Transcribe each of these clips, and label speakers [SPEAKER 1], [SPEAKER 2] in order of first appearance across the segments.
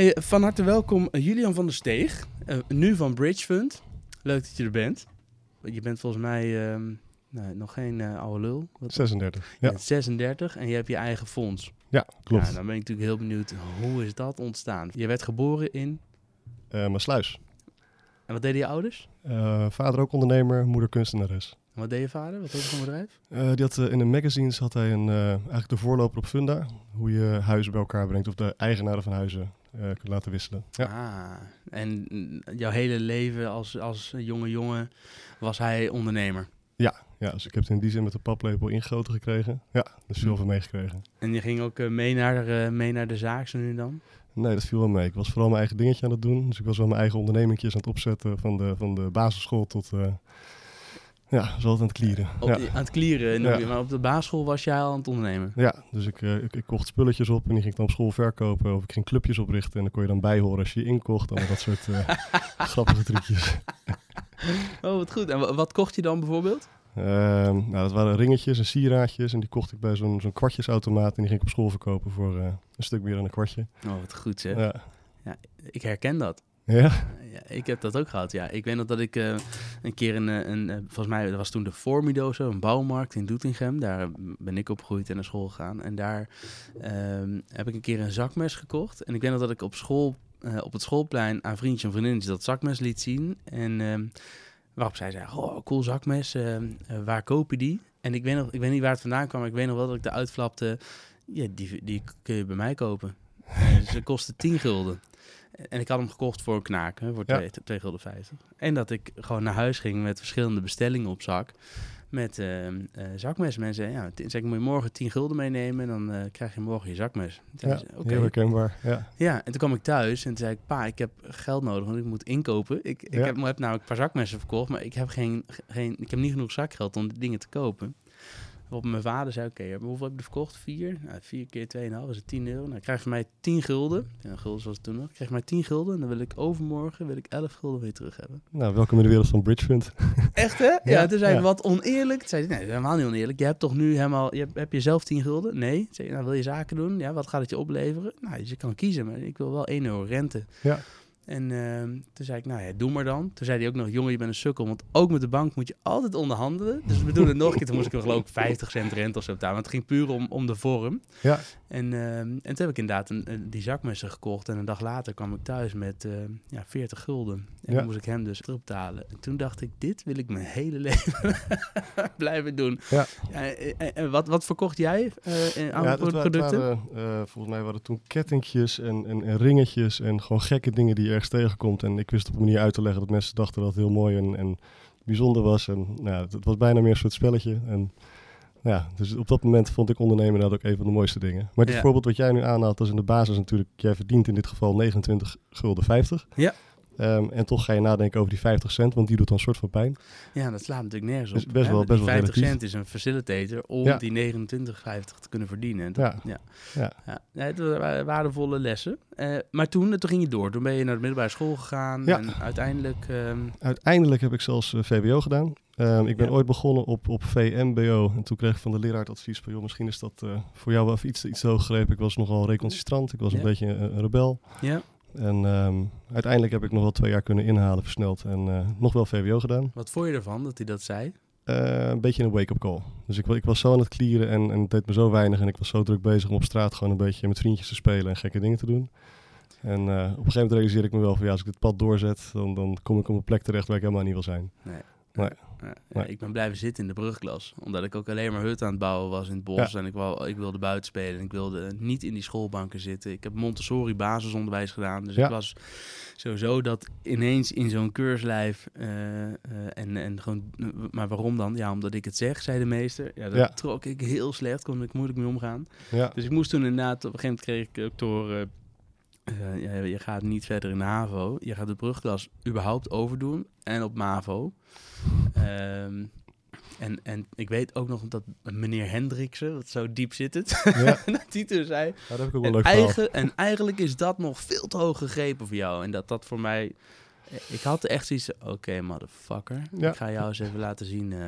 [SPEAKER 1] Hey, van harte welkom uh, Julian van der Steeg, uh, nu van Bridge Fund. Leuk dat je er bent. Je bent volgens mij uh, nou, nog geen uh, oude lul.
[SPEAKER 2] Wat 36. Ja.
[SPEAKER 1] 36 en je hebt je eigen fonds.
[SPEAKER 2] Ja, klopt.
[SPEAKER 1] Ja, dan ben ik natuurlijk heel benieuwd, hoe is dat ontstaan? Je werd geboren in?
[SPEAKER 2] Maassluis.
[SPEAKER 1] En wat deden je ouders?
[SPEAKER 2] vader ook ondernemer, moeder kunstenares.
[SPEAKER 1] En wat deed je vader? Wat deed hij voor bedrijf?
[SPEAKER 2] Uh, die had, uh, in de magazines had hij een, uh, eigenlijk de voorloper op Funda. Hoe je huizen bij elkaar brengt of de eigenaren van huizen kunt laten wisselen. Ja.
[SPEAKER 1] Ah, en jouw hele leven als, als jonge jongen was hij ondernemer?
[SPEAKER 2] Ja, ja, dus ik heb het in die zin met de paplepel ingegoten gekregen. Ja, dus veel van meegekregen.
[SPEAKER 1] En je ging ook mee, naar, mee naar de zaak zo nu dan?
[SPEAKER 2] Nee, dat viel wel mee. Ik was vooral mijn eigen dingetje aan het doen. Dus ik was wel mijn eigen ondernemingjes aan het opzetten van de, van de basisschool tot ja, zo altijd aan het klieren. Ja.
[SPEAKER 1] Aan het klieren, ja. maar op de basisschool was jij al aan het ondernemen?
[SPEAKER 2] Ja, dus ik, uh, ik, ik, kocht spulletjes op en die ging ik dan op school verkopen. Of ik ging clubjes oprichten en dan kon je dan bijhoren als je inkocht. Allemaal dat soort uh, grappige trucjes.
[SPEAKER 1] oh, wat goed. En wat kocht je dan bijvoorbeeld?
[SPEAKER 2] Uh, nou, dat waren ringetjes en sieraadjes. En die kocht ik bij zo'n zo'n kwartjesautomaat. En die ging ik op school verkopen voor uh, een stuk meer dan een kwartje.
[SPEAKER 1] Oh, wat goed zeg. Ja. ja ik herken dat.
[SPEAKER 2] Ja?
[SPEAKER 1] Ja? Ik heb dat ook gehad, ja. Ik weet nog dat ik uh, een keer een, een, een, volgens mij, dat was toen de Formido zo, een bouwmarkt in Doetinchem. Daar ben ik opgegroeid en naar school gegaan. En daar um, heb ik een keer een zakmes gekocht. En ik weet nog dat ik op school, op het schoolplein aan vriendjes en vriendinnetjes dat zakmes liet zien. En um, waarop zij zei, oh, cool zakmes, uh, waar koop je die? En ik weet, nog, ik weet niet waar het vandaan kwam, maar ik weet nog wel dat ik eruit flapte, ja, die, die kun je bij mij kopen. Ze kostte 10 gulden. En ik had hem gekocht voor een knaak, hè, voor 2 ja. gulden 50. En dat ik gewoon naar huis ging met verschillende bestellingen op zak. Met uh, uh, zakmessen. Mensen ja, zeg ik, moet je morgen 10 gulden meenemen. En dan uh, krijg je morgen je zakmes.
[SPEAKER 2] Ja, zei, okay. heel herkenbaar. Ja.
[SPEAKER 1] ja, en toen kwam ik thuis en toen zei ik... Pa, ik heb geld nodig, want ik moet inkopen. Ik, ik ja. heb, heb namelijk een paar zakmessen verkocht. Maar ik heb, geen, geen, ik heb niet genoeg zakgeld om de dingen te kopen. Op mijn vader zei, oké, okay, hoeveel heb je er verkocht? Vier? Nou, vier keer 2,5 is het 10 euro. Nou, krijg je van mij 10 gulden. Ja, gulden zoals toen nog. Krijg je mij 10 gulden en dan wil ik overmorgen wil ik 11 gulden weer terug hebben.
[SPEAKER 2] Nou, welkom in de wereld van Bridgefund.
[SPEAKER 1] Echt hè? Ja, ja toen zei wat oneerlijk. Toen zei nee, helemaal niet oneerlijk. Je hebt toch nu helemaal, je hebt, heb je zelf 10 gulden? Nee. Zei nou wil je zaken doen? Ja, wat gaat het je opleveren? Nou, dus je kan kiezen, maar ik wil wel 1 euro rente.
[SPEAKER 2] Ja.
[SPEAKER 1] En uh, toen zei ik, nou ja, doe maar dan. Toen zei hij ook nog, jongen, je bent een sukkel. Want ook met de bank moet je altijd onderhandelen. Dus we doen het nog een keer. Toen moest ik er geloof ik 50 cent rente of zo betalen. Want het ging puur om, om de vorm.
[SPEAKER 2] Ja.
[SPEAKER 1] En, uh, en toen heb ik inderdaad een, die zakmessen gekocht. En een dag later kwam ik thuis met uh, ja, 40 gulden. En ja. dan moest ik hem dus terugbetalen. En toen dacht ik, dit wil ik mijn hele leven blijven doen.
[SPEAKER 2] Ja.
[SPEAKER 1] en, en wat, wat verkocht jij aan
[SPEAKER 2] ja,
[SPEAKER 1] producten?
[SPEAKER 2] Waren, volgens mij waren het toen kettingjes en, en, en ringetjes. En gewoon gekke dingen die je ergens tegenkomt. En ik wist op een manier uit te leggen dat mensen dachten dat het heel mooi en, en bijzonder was. En nou, het, het was bijna meer een soort spelletje. En ja, dus op dat moment vond ik ondernemen dat ook een van de mooiste dingen. Maar het
[SPEAKER 1] Ja.
[SPEAKER 2] voorbeeld wat jij nu aanhaalt, dat is in de basis natuurlijk, jij verdient in dit geval 29 gulden 50.
[SPEAKER 1] Ja.
[SPEAKER 2] Ehm, en toch ga je nadenken over die 50 cent, want die doet dan een soort van pijn.
[SPEAKER 1] Ja, dat slaat natuurlijk nergens op.
[SPEAKER 2] Is best
[SPEAKER 1] hè?
[SPEAKER 2] wel-
[SPEAKER 1] Die
[SPEAKER 2] best wel
[SPEAKER 1] 50
[SPEAKER 2] relatief.
[SPEAKER 1] cent is een facilitator om
[SPEAKER 2] Ja.
[SPEAKER 1] die 29,50 te kunnen verdienen. En dat-
[SPEAKER 2] Ja.
[SPEAKER 1] ja.
[SPEAKER 2] Ja.
[SPEAKER 1] Ja. Het waren waardevolle lessen. Eh, maar toen, toen ging je door. Toen ben je naar de middelbare school gegaan.
[SPEAKER 2] Ja.
[SPEAKER 1] En uiteindelijk... ehm,
[SPEAKER 2] Uiteindelijk heb ik zelfs eh, VWO gedaan. Ehm, ik ben
[SPEAKER 1] Ja.
[SPEAKER 2] ooit begonnen op, op VMBO. En toen kreeg ik van de leraar het advies van... joh, misschien is dat eh, voor jou wel even iets, iets hoog gegrepen. Ik was nogal recalcitrant. Ik was een beetje een, een rebel.
[SPEAKER 1] ja,
[SPEAKER 2] En ehm, uiteindelijk heb ik nog wel twee jaar kunnen inhalen, versneld. En eh, nog wel VWO gedaan.
[SPEAKER 1] wat vond je ervan dat hij dat zei?
[SPEAKER 2] Eh, een beetje een wake-up call. Dus ik, ik was zo aan het klieren en, en het deed me zo weinig. En ik was zo druk bezig om op straat gewoon een beetje met vriendjes te spelen en gekke dingen te doen. En eh, op een gegeven moment realiseerde ik me wel van ja, als ik dit pad doorzet, dan, dan kom ik op een plek terecht waar ik helemaal niet wil zijn.
[SPEAKER 1] Nee.
[SPEAKER 2] Nee. Nee.
[SPEAKER 1] ik ben blijven zitten in de brugklas. Omdat ik ook alleen maar hut aan het bouwen was in het bos.
[SPEAKER 2] Ja.
[SPEAKER 1] En ik, wou, ik wilde buiten spelen. En ik wilde niet in die schoolbanken zitten. Ik heb Montessori basisonderwijs gedaan. Dus
[SPEAKER 2] Ja.
[SPEAKER 1] ik was sowieso dat ineens in zo'n keurslijf. eh, eh, en, en gewoon, maar waarom dan? Ja, omdat ik het zeg, zei de meester. Ja, dat
[SPEAKER 2] Ja.
[SPEAKER 1] trok ik heel slecht. Kon ik moeilijk mee omgaan.
[SPEAKER 2] Ja,
[SPEAKER 1] Dus ik moest toen inderdaad, op een gegeven moment kreeg ik ook horen... eh, je gaat niet verder in de HAVO. Je gaat de brugklas überhaupt overdoen. En op MAVO. Ehm, en, en ik weet ook nog dat meneer Hendriksen, wat zo diep zit het,
[SPEAKER 2] ja.
[SPEAKER 1] dat die toen zei...
[SPEAKER 2] Ja, dat heb ik ook wel
[SPEAKER 1] En,
[SPEAKER 2] leuk
[SPEAKER 1] eigen, en eigenlijk is dat nog veel te hoog gegrepen voor jou. En dat dat voor mij... Ik had echt zoiets oké motherfucker.
[SPEAKER 2] Ja.
[SPEAKER 1] Ik ga jou eens even laten zien ik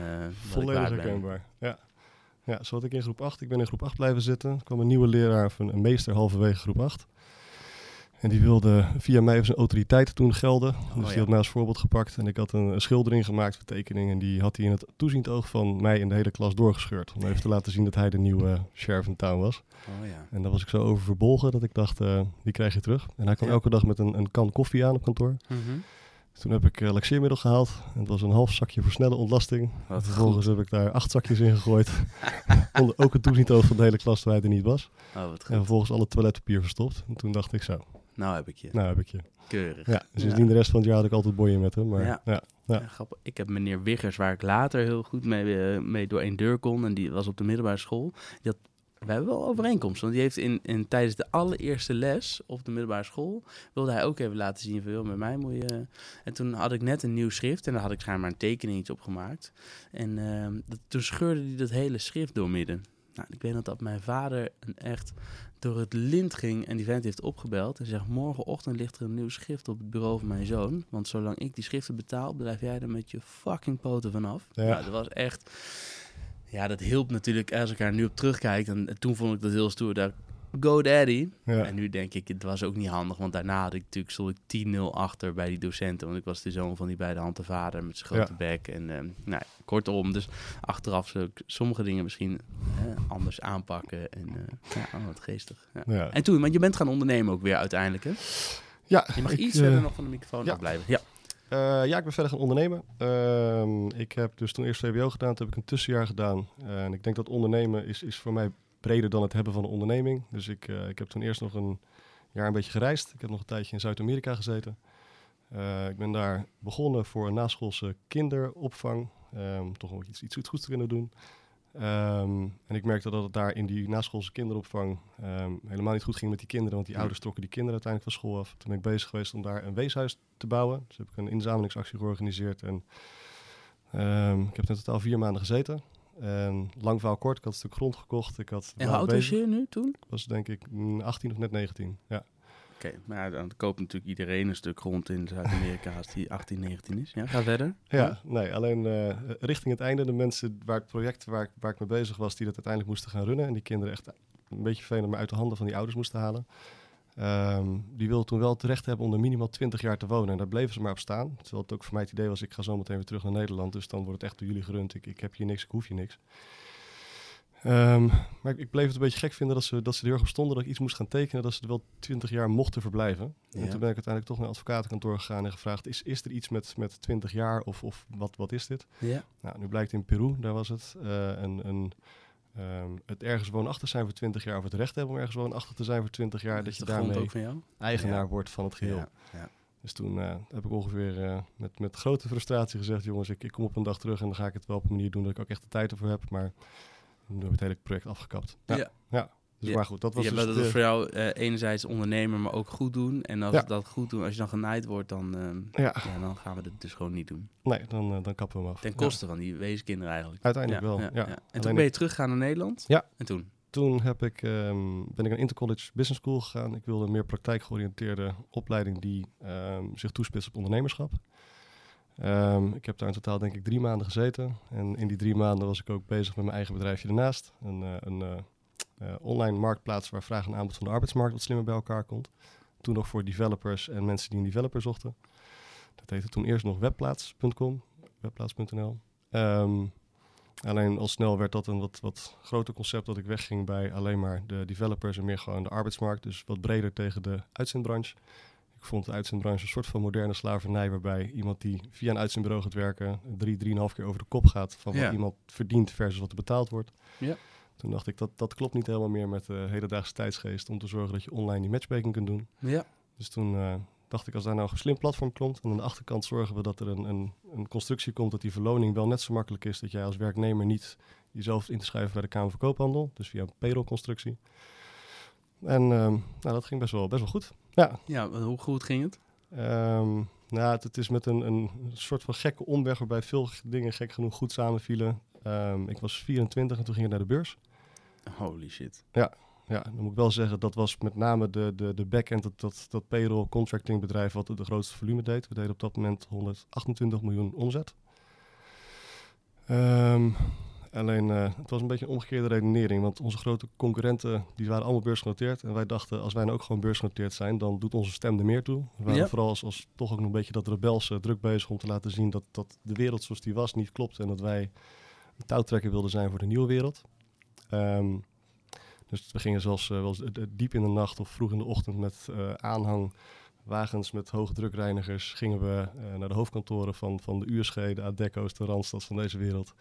[SPEAKER 2] Volledig herkenbaar. Ja. ja, zo had ik in groep 8. Ik ben in groep 8 blijven zitten. Er kwam een nieuwe leraar of een, een meester halverwege groep 8. En die wilde via mij of zijn autoriteiten toen gelden.
[SPEAKER 1] Oh,
[SPEAKER 2] dus
[SPEAKER 1] ja.
[SPEAKER 2] die had mij als voorbeeld gepakt. En ik had een, een schildering gemaakt, vertekening. En die had hij in het toeziend oog van mij en de hele klas doorgescheurd. Om even te laten zien dat hij de nieuwe sheriff in town was.
[SPEAKER 1] Oh ja.
[SPEAKER 2] En daar was ik zo over verbolgen dat ik dacht, eh, die krijg je terug. En hij kwam
[SPEAKER 1] Ja.
[SPEAKER 2] elke dag met een, een kan koffie aan op kantoor.
[SPEAKER 1] Mhm.
[SPEAKER 2] Toen heb ik uh, laxeermiddel gehaald. En het was een half zakje voor snelle ontlasting.
[SPEAKER 1] Wat
[SPEAKER 2] vervolgens
[SPEAKER 1] goed.
[SPEAKER 2] heb ik daar acht zakjes in gegooid. Onder ook het toeziend oog van de hele klas terwijl hij er niet was.
[SPEAKER 1] Oh, wat
[SPEAKER 2] En vervolgens alle toiletpapier verstopt. En toen dacht ik zo,
[SPEAKER 1] Nou heb ik je.
[SPEAKER 2] nou heb ik je.
[SPEAKER 1] Keurig.
[SPEAKER 2] Ja, sindsdien de rest van het jaar had ik altijd boeien met hem. Maar
[SPEAKER 1] Ja.
[SPEAKER 2] ja, ja.
[SPEAKER 1] Ja, grappig. Ik heb meneer Wiggers, waar ik later heel goed mee, eh, mee door één deur kon. En die was op de middelbare school. Die had, wij hebben wel overeenkomsten. Want die heeft in, in, tijdens de allereerste les op de middelbare school... wilde hij ook even laten zien van... met mij moet je... En toen had ik net een nieuw schrift. En daar had ik schijnbaar een tekeningetje op gemaakt. En ehm, dat, toen scheurde hij dat hele schrift doormidden. Nou, ik weet nog dat mijn vader een echt door het lint ging en die vent heeft opgebeld en zegt: Morgenochtend ligt er een nieuw schrift op het bureau van mijn zoon. Want zolang ik die schriften betaal, blijf jij er met je fucking poten vanaf.
[SPEAKER 2] Ja.
[SPEAKER 1] Nou, dat was echt. Ja, dat hielp natuurlijk als ik daar nu op terugkijk. En, en toen vond ik dat heel stoer. Daar, Go Daddy.
[SPEAKER 2] ja.
[SPEAKER 1] En nu denk ik, het was ook niet handig. Want daarna had ik natuurlijk stond ik 10-0 achter bij die docenten. Want ik was de zoon van die beide handen vader met zijn grote bek. En ehm, nou, kortom, dus achteraf zou ik sommige dingen misschien eh, anders aanpakken. En eh, ja, oh, wat geestig. Ja. En toen, want je bent gaan ondernemen ook weer uiteindelijk, hè?
[SPEAKER 2] Ja,
[SPEAKER 1] Je mag
[SPEAKER 2] ik,
[SPEAKER 1] iets
[SPEAKER 2] eh,
[SPEAKER 1] verder nog van de microfoon
[SPEAKER 2] ja.
[SPEAKER 1] afblijven. Ja.
[SPEAKER 2] eh, ja, ik ben verder gaan ondernemen. Ehm, ik heb dus toen eerst VWO gedaan, toen heb ik een tussenjaar gedaan. Eh, en ik denk dat ondernemen is, is voor mij breder dan het hebben van een onderneming. Dus ik, eh, ik heb toen eerst nog een jaar een beetje gereisd. Ik heb nog een tijdje in Zuid-Amerika gezeten. Eh, ik ben daar begonnen voor een naschoolse kinderopvang. Ehm, toch nog iets, iets goeds te kunnen doen. Ehm, en ik merkte dat het daar in die naschoolse kinderopvang ehm, helemaal niet goed ging met die kinderen. Want die ouders trokken die kinderen uiteindelijk van school af. Toen ben ik bezig geweest om daar een weeshuis te bouwen. Dus heb ik een inzamelingsactie georganiseerd. En ik heb in totaal vier maanden gezeten. En lang verhaal kort, ik had een stuk grond gekocht. Ik had
[SPEAKER 1] En hoe oud was je nu toen?
[SPEAKER 2] Ik was denk ik mm, 18 of net 19. Ja.
[SPEAKER 1] Oké, maar dan koopt natuurlijk iedereen een stuk grond in Zuid-Amerika als die 18, 19 is. Ja, ga verder.
[SPEAKER 2] Ja, nee, alleen eh, richting het einde de mensen waar het project waar ik, waar ik mee bezig was, die dat uiteindelijk moesten gaan runnen en die kinderen echt een beetje vervelend maar uit de handen van die ouders moesten halen. Ehm, die wilden toen wel het recht hebben om er minimaal 20 jaar te wonen. En daar bleven ze maar op staan. Terwijl het ook voor mij het idee was, ik ga zo meteen weer terug naar Nederland. Dus dan wordt het echt door jullie gerund. Ik, ik heb hier niks, ik hoef je niks. Ehm, maar ik, ik bleef het een beetje gek vinden dat ze, dat ze er heel erg op stonden dat ik iets moest gaan tekenen. Dat ze er wel 20 jaar mochten verblijven. En toen ben ik uiteindelijk toch naar een advocatenkantoor gegaan en gevraagd, is, is er iets met, met 20 jaar of, of wat, wat is dit?
[SPEAKER 1] Ja.
[SPEAKER 2] Nou, nu blijkt in Peru, daar was het, eh, een, een, ehm, het ergens woonachtig zijn voor 20 jaar of het recht hebben om ergens woonachtig te zijn voor 20 jaar, dat je daarmee
[SPEAKER 1] van
[SPEAKER 2] eigenaar
[SPEAKER 1] Ja.
[SPEAKER 2] wordt van het geheel.
[SPEAKER 1] Ja, ja.
[SPEAKER 2] Dus toen eh, heb ik ongeveer eh, met, met grote frustratie gezegd, jongens, ik, ik kom op een dag terug en dan ga ik het wel op een manier doen dat ik ook echt de tijd ervoor heb, maar nu heb ik het hele project afgekapt. Ja,
[SPEAKER 1] Ja.
[SPEAKER 2] Ja. Dus
[SPEAKER 1] Ja.
[SPEAKER 2] maar goed, dat was
[SPEAKER 1] ja,
[SPEAKER 2] dus
[SPEAKER 1] dat
[SPEAKER 2] de-
[SPEAKER 1] voor jou eh, enerzijds ondernemer, maar ook goed doen. En als
[SPEAKER 2] Ja.
[SPEAKER 1] dat goed doen, als je dan genaaid wordt, dan, ehm,
[SPEAKER 2] ja,
[SPEAKER 1] dan gaan we het dus gewoon niet doen.
[SPEAKER 2] nee, dan, eh, dan kappen we hem af.
[SPEAKER 1] Ten koste van die weeskinderen eigenlijk.
[SPEAKER 2] Uiteindelijk wel, ja.
[SPEAKER 1] En toen ben je teruggegaan naar Nederland?
[SPEAKER 2] Ja.
[SPEAKER 1] En toen?
[SPEAKER 2] Toen heb ik, ehm, ben ik naar Intercollege Business School gegaan. Ik wilde een meer praktijkgeoriënteerde opleiding die ehm, zich toespitst op ondernemerschap. Ik heb daar in totaal denk ik drie maanden gezeten. En in die drie maanden was ik ook bezig met mijn eigen bedrijfje ernaast. Een, eh, een online marktplaats waar vraag en aanbod van de arbeidsmarkt wat slimmer bij elkaar komt. Toen nog voor developers en mensen die een developer zochten. Dat heette toen eerst nog webplaats.com, webplaats.nl. Ehm, Alleen al snel werd dat een wat, wat groter concept dat ik wegging bij alleen maar de developers en meer gewoon de arbeidsmarkt. Dus wat breder tegen de uitzendbranche. Ik vond de uitzendbranche een soort van moderne slavernij waarbij iemand die via een uitzendbureau gaat werken drie, drieënhalf keer over de kop gaat van wat
[SPEAKER 1] Ja.
[SPEAKER 2] iemand verdient versus wat er betaald wordt.
[SPEAKER 1] Ja.
[SPEAKER 2] Toen dacht ik dat dat klopt niet helemaal meer met de hedendaagse tijdsgeest om te zorgen dat je online die matchmaking kunt doen.
[SPEAKER 1] Ja.
[SPEAKER 2] Dus toen eh, dacht ik, als daar nou een slim platform komt en aan de achterkant zorgen we dat er een, een, een constructie komt dat die verloning wel net zo makkelijk is dat jij als werknemer niet jezelf in te schrijven bij de Kamer van Koophandel, dus via een payroll-constructie. En ehm, nou, dat ging best wel, best wel goed. Ja,
[SPEAKER 1] Ja, hoe goed ging het?
[SPEAKER 2] ehm, nou, het, het is met een, een soort van gekke omweg waarbij veel dingen gek genoeg goed samenvielen. Ehm, ik was 24 en toen ging ik naar de beurs.
[SPEAKER 1] Holy shit.
[SPEAKER 2] Ja, dan moet ik wel zeggen, dat was met name de, de, de back-end, dat, dat, dat payroll contracting bedrijf wat de grootste volume deed. We deden op dat moment 128 miljoen omzet. Ehm, Alleen uh, het was een beetje een omgekeerde redenering. Want onze grote concurrenten die waren allemaal beursgenoteerd. En wij dachten, als wij nou ook gewoon beursgenoteerd zijn, dan doet onze stem er meer toe. We waren
[SPEAKER 1] Ja.
[SPEAKER 2] vooral als, als toch ook nog een beetje dat rebelse druk bezig om te laten zien dat, dat de wereld zoals die was niet klopt. En dat wij een touwtrekker wilden zijn voor de nieuwe wereld. Ehm, dus we gingen zelfs eh, wel eens, diep in de nacht of vroeg in de ochtend met eh, aanhang wagens met hoge drukreinigers gingen we eh, naar de hoofdkantoren van, van de USG, de Adecco's, de Randstad van deze wereld.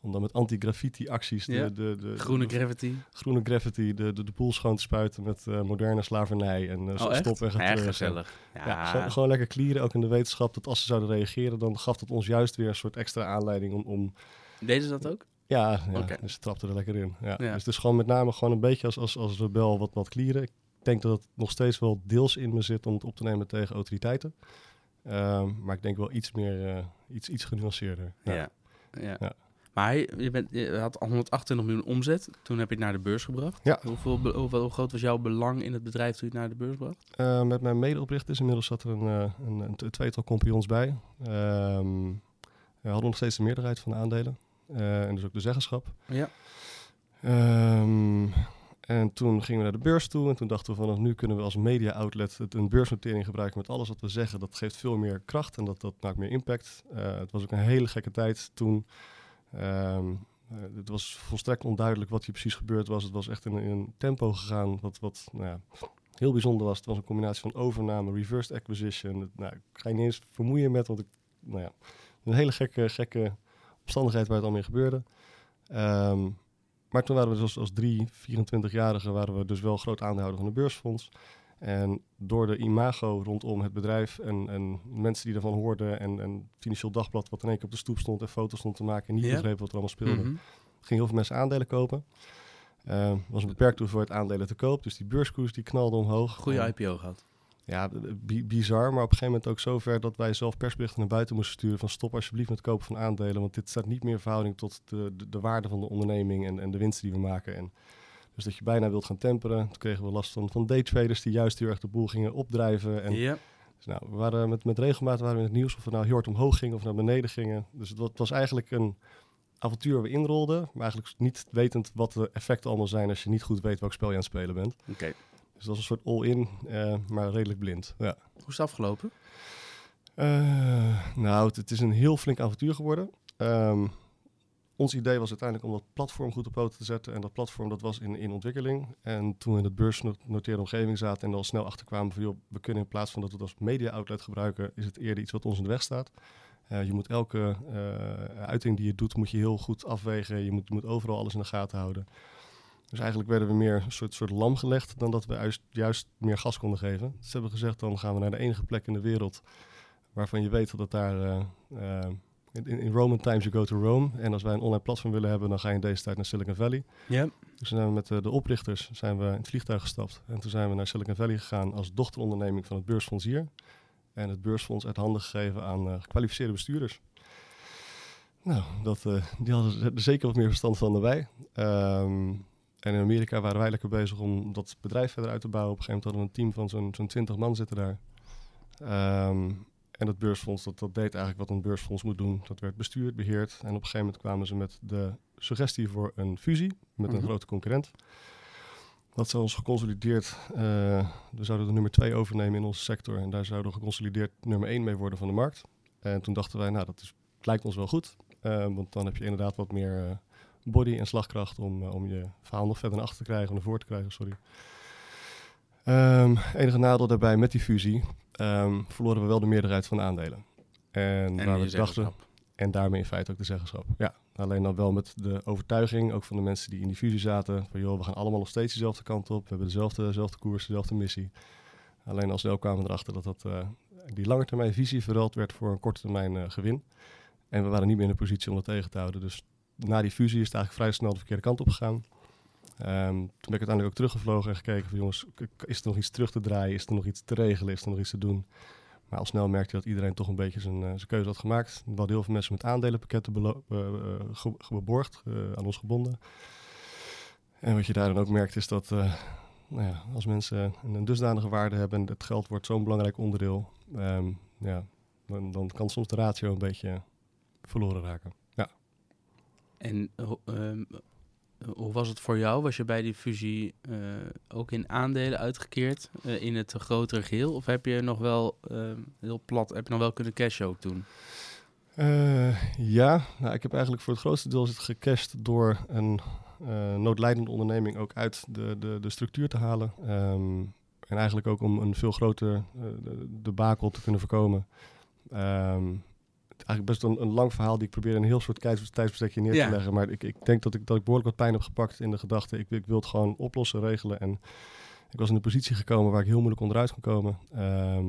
[SPEAKER 2] Om dan met anti-graffiti acties de,
[SPEAKER 1] Ja.
[SPEAKER 2] de, de,
[SPEAKER 1] Groene
[SPEAKER 2] de,
[SPEAKER 1] gravity.
[SPEAKER 2] groene graffiti, de, de, de boel schoon te spuiten met eh, moderne slavernij en
[SPEAKER 1] Oh,
[SPEAKER 2] stop en
[SPEAKER 1] gezellig. Ja,
[SPEAKER 2] Ja, gewoon, gewoon lekker clearen, ook in de wetenschap, dat als ze zouden reageren, dan gaf dat ons juist weer een soort extra aanleiding om, om
[SPEAKER 1] Deden ze dat ook?
[SPEAKER 2] Ja, ja dus ze trapten er lekker in. Ja.
[SPEAKER 1] Ja.
[SPEAKER 2] Dus het is gewoon met name gewoon een beetje als, als, als rebel wat, wat clearen. Ik denk dat het nog steeds wel deels in me zit om het op te nemen tegen autoriteiten. Ehm, maar ik denk wel iets meer, eh, iets, iets genuanceerder.
[SPEAKER 1] Ja.
[SPEAKER 2] Ja.
[SPEAKER 1] ja. Maar je, je, bent, je had al 128 miljoen omzet. Toen heb je het naar de beurs gebracht.
[SPEAKER 2] Ja.
[SPEAKER 1] Hoeveel, hoe groot was jouw belang in het bedrijf toen je het naar de beurs bracht?
[SPEAKER 2] Eh, met mijn medeoprichters, inmiddels zat er een, eh, een, een tweetal compagnons bij. Ehm, we hadden nog steeds de meerderheid van de aandelen. Eh, en dus ook de zeggenschap.
[SPEAKER 1] Ja.
[SPEAKER 2] Ehm, en toen gingen we naar de beurs toe en toen dachten we vanaf nu kunnen we als media outlet het, een beursnotering gebruiken met alles wat we zeggen. Dat geeft veel meer kracht en dat, dat maakt meer impact. Eh, het was ook een hele gekke tijd toen. Ehm, eh, het was volstrekt onduidelijk wat hier precies gebeurd was. Het was echt in, in een tempo gegaan wat, wat nou ja, heel bijzonder was. Het was een combinatie van overname, reversed acquisition. Het- nou, ik ga je niet eens vermoeien met, want ik, nou ja, een hele gekke, gekke omstandigheid waar het allemaal in gebeurde. Ehm, maar toen waren we dus als drie 24-jarigen waren we dus wel groot aandeelhouder van een beursfonds. En door de imago rondom het bedrijf en, en mensen die ervan hoorden en, en Financieel Dagblad wat in één keer op de stoep stond en foto's stond te maken en niet begrepen wat er allemaal speelde,
[SPEAKER 1] Mhm.
[SPEAKER 2] gingen heel veel mensen aandelen kopen. Er was een beperkte hoeveelheid aandelen te koop, dus die beurskoers die knalde omhoog.
[SPEAKER 1] Goede IPO gehad.
[SPEAKER 2] Ja, bi- bizar, maar op een gegeven moment ook zover dat wij zelf persberichten naar buiten moesten sturen van stop alsjeblieft met het kopen van aandelen, want dit staat niet meer in verhouding tot de, de, de waarde van de onderneming en, en de winsten die we maken. En dus dat je bijna wilt gaan temperen. Toen kregen we last van, van daytraders die juist heel erg de boel gingen opdrijven. En
[SPEAKER 1] ja.
[SPEAKER 2] dus nou, we waren met, met regelmaat waren we in het nieuws of we nou heel hard omhoog gingen of naar beneden gingen. Dus het was, het was eigenlijk een avontuur waar we inrolden, maar eigenlijk niet wetend wat de effecten allemaal zijn als je niet goed weet welk spel je aan het spelen bent.
[SPEAKER 1] Oké.
[SPEAKER 2] Dus dat was een soort all-in, eh, maar redelijk blind. Ja.
[SPEAKER 1] Hoe is het afgelopen?
[SPEAKER 2] Eh, nou, het, het is een heel flink avontuur geworden. Ehm, ons idee was uiteindelijk om dat platform goed op poten te zetten. En dat platform dat was in, in ontwikkeling. En toen we in het beursgenoteerde omgeving zaten en er al snel achter kwamen van... joh, we kunnen in plaats van dat we het als media-outlet gebruiken... is het eerder iets wat ons in de weg staat. Eh, je moet elke uiting die je doet, moet je heel goed afwegen. Je moet, je moet overal alles in de gaten houden. Dus eigenlijk werden we meer een soort, soort lam gelegd... dan dat we juist, juist meer gas konden geven. Dus ze hebben gezegd, dan gaan we naar de enige plek in de wereld waarvan je weet dat daar... eh, eh, in, in Roman times you go to Rome. En als wij een online platform willen hebben, dan ga je in deze tijd naar Silicon Valley.
[SPEAKER 1] Ja.
[SPEAKER 2] Dus toen zijn we met eh, de oprichters zijn we in het vliegtuig gestapt. En toen zijn we naar Silicon Valley gegaan als dochteronderneming van het beursfonds hier. En het beursfonds uit handen gegeven aan eh, gekwalificeerde bestuurders. Nou, dat, die hadden er zeker wat meer verstand van dan wij. Ehm, en in Amerika waren wij lekker bezig om dat bedrijf verder uit te bouwen. Op een gegeven moment hadden we een team van zo'n zo'n 20 man zitten daar. Ehm, en het beursfonds, dat, dat deed eigenlijk wat een beursfonds moet doen. Dat werd bestuurd, beheerd. En op een gegeven moment kwamen ze met de suggestie voor een fusie met een
[SPEAKER 1] Mhm.
[SPEAKER 2] grote concurrent. Dat zou ons geconsolideerd, eh, we zouden de nummer 2 overnemen in onze sector. En daar zouden we geconsolideerd nummer 1 mee worden van de markt. En toen dachten wij, nou dat is, lijkt ons wel goed. Eh, want dan heb je inderdaad wat meer eh, body en slagkracht om, eh, om je verhaal nog verder naar achter te krijgen, of naar voren te krijgen, sorry. Ehm, enige nadeel daarbij met die fusie, ehm, verloren we wel de meerderheid van de aandelen. En,
[SPEAKER 1] En
[SPEAKER 2] waar
[SPEAKER 1] je
[SPEAKER 2] we dachten, en daarmee in feite ook de zeggenschap. Ja, alleen dan wel met de overtuiging, ook van de mensen die in die fusie zaten, van joh, we gaan allemaal nog steeds dezelfde kant op. We hebben dezelfde, dezelfde koers, dezelfde missie. Alleen al snel kwamen we erachter dat, dat eh, die lange termijn visie verruild werd voor een korte termijn eh, gewin. En we waren niet meer in de positie om dat tegen te houden. Dus na die fusie is het eigenlijk vrij snel de verkeerde kant op gegaan. Ehm, toen ben ik uiteindelijk ook teruggevlogen en gekeken van jongens, is er nog iets terug te draaien? Is er nog iets te regelen? Is er nog iets te doen? Maar al snel merkte je dat iedereen toch een beetje zijn, eh, zijn keuze had gemaakt. We hadden heel veel mensen met aandelenpakketten belo- eh, eh, ge- geborgd, aan ons gebonden. En wat je daar dan ook merkt is dat nou ja, als mensen een, dusdanige waarde hebben en het geld wordt zo'n belangrijk onderdeel, ehm, ja, dan, dan kan soms de ratio een beetje verloren raken.
[SPEAKER 1] En ehm, hoe was het voor jou? Was je bij die fusie eh, ook in aandelen uitgekeerd eh, in het grotere geheel? Of heb je nog wel, ehm, heel plat, heb je nog wel kunnen cashen ook toen?
[SPEAKER 2] Eh, ja, nou, ik heb eigenlijk voor het grootste deel gecashed door een noodlijdende onderneming ook uit de, de, de structuur te halen. Ehm, en eigenlijk ook om een veel groter eh, de, de bakel te kunnen voorkomen. Is eigenlijk best een, een lang verhaal die ik probeer in een heel soort tijds, tijdsbestekje neer
[SPEAKER 1] Ja.
[SPEAKER 2] te leggen. Maar ik, ik denk dat ik, dat ik behoorlijk wat pijn heb gepakt in de gedachte. Ik, ik wil het gewoon oplossen, regelen. En ik was in een positie gekomen waar ik heel moeilijk onderuit kon komen. Ehm,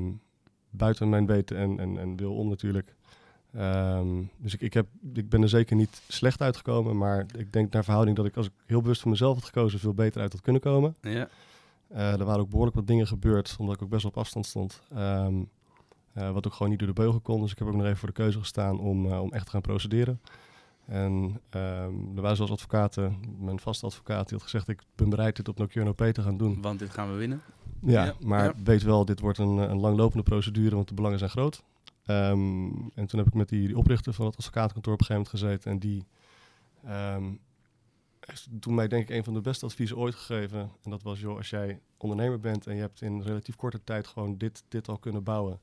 [SPEAKER 2] buiten mijn weten en, en, en wil om natuurlijk. Ehm, dus ik, ik, heb, ik ben er zeker niet slecht uitgekomen. Maar ik denk naar verhouding dat ik als ik heel bewust voor mezelf had gekozen, veel beter uit had kunnen komen.
[SPEAKER 1] Ja.
[SPEAKER 2] Eh, er waren ook behoorlijk wat dingen gebeurd, omdat ik ook best wel op afstand stond. Ehm, eh, wat ook gewoon niet door de beugel kon. Dus ik heb ook nog even voor de keuze gestaan om, eh, om echt te gaan procederen. En ehm, er waren zoals advocaten, mijn vaste advocaat, die had gezegd... ik ben bereid dit op no OP te gaan doen.
[SPEAKER 1] Want dit gaan we winnen.
[SPEAKER 2] Ja,
[SPEAKER 1] Ja,
[SPEAKER 2] maar
[SPEAKER 1] ja.
[SPEAKER 2] weet wel, dit wordt een, een langlopende procedure, want de belangen zijn groot. Ehm, en toen heb ik met die, die oprichter van het advocatenkantoor op een gegeven moment gezeten. En die ehm, heeft toen mij denk ik een van de beste adviezen ooit gegeven. En dat was, joh, als jij ondernemer bent en je hebt in relatief korte tijd gewoon dit, dit al kunnen bouwen.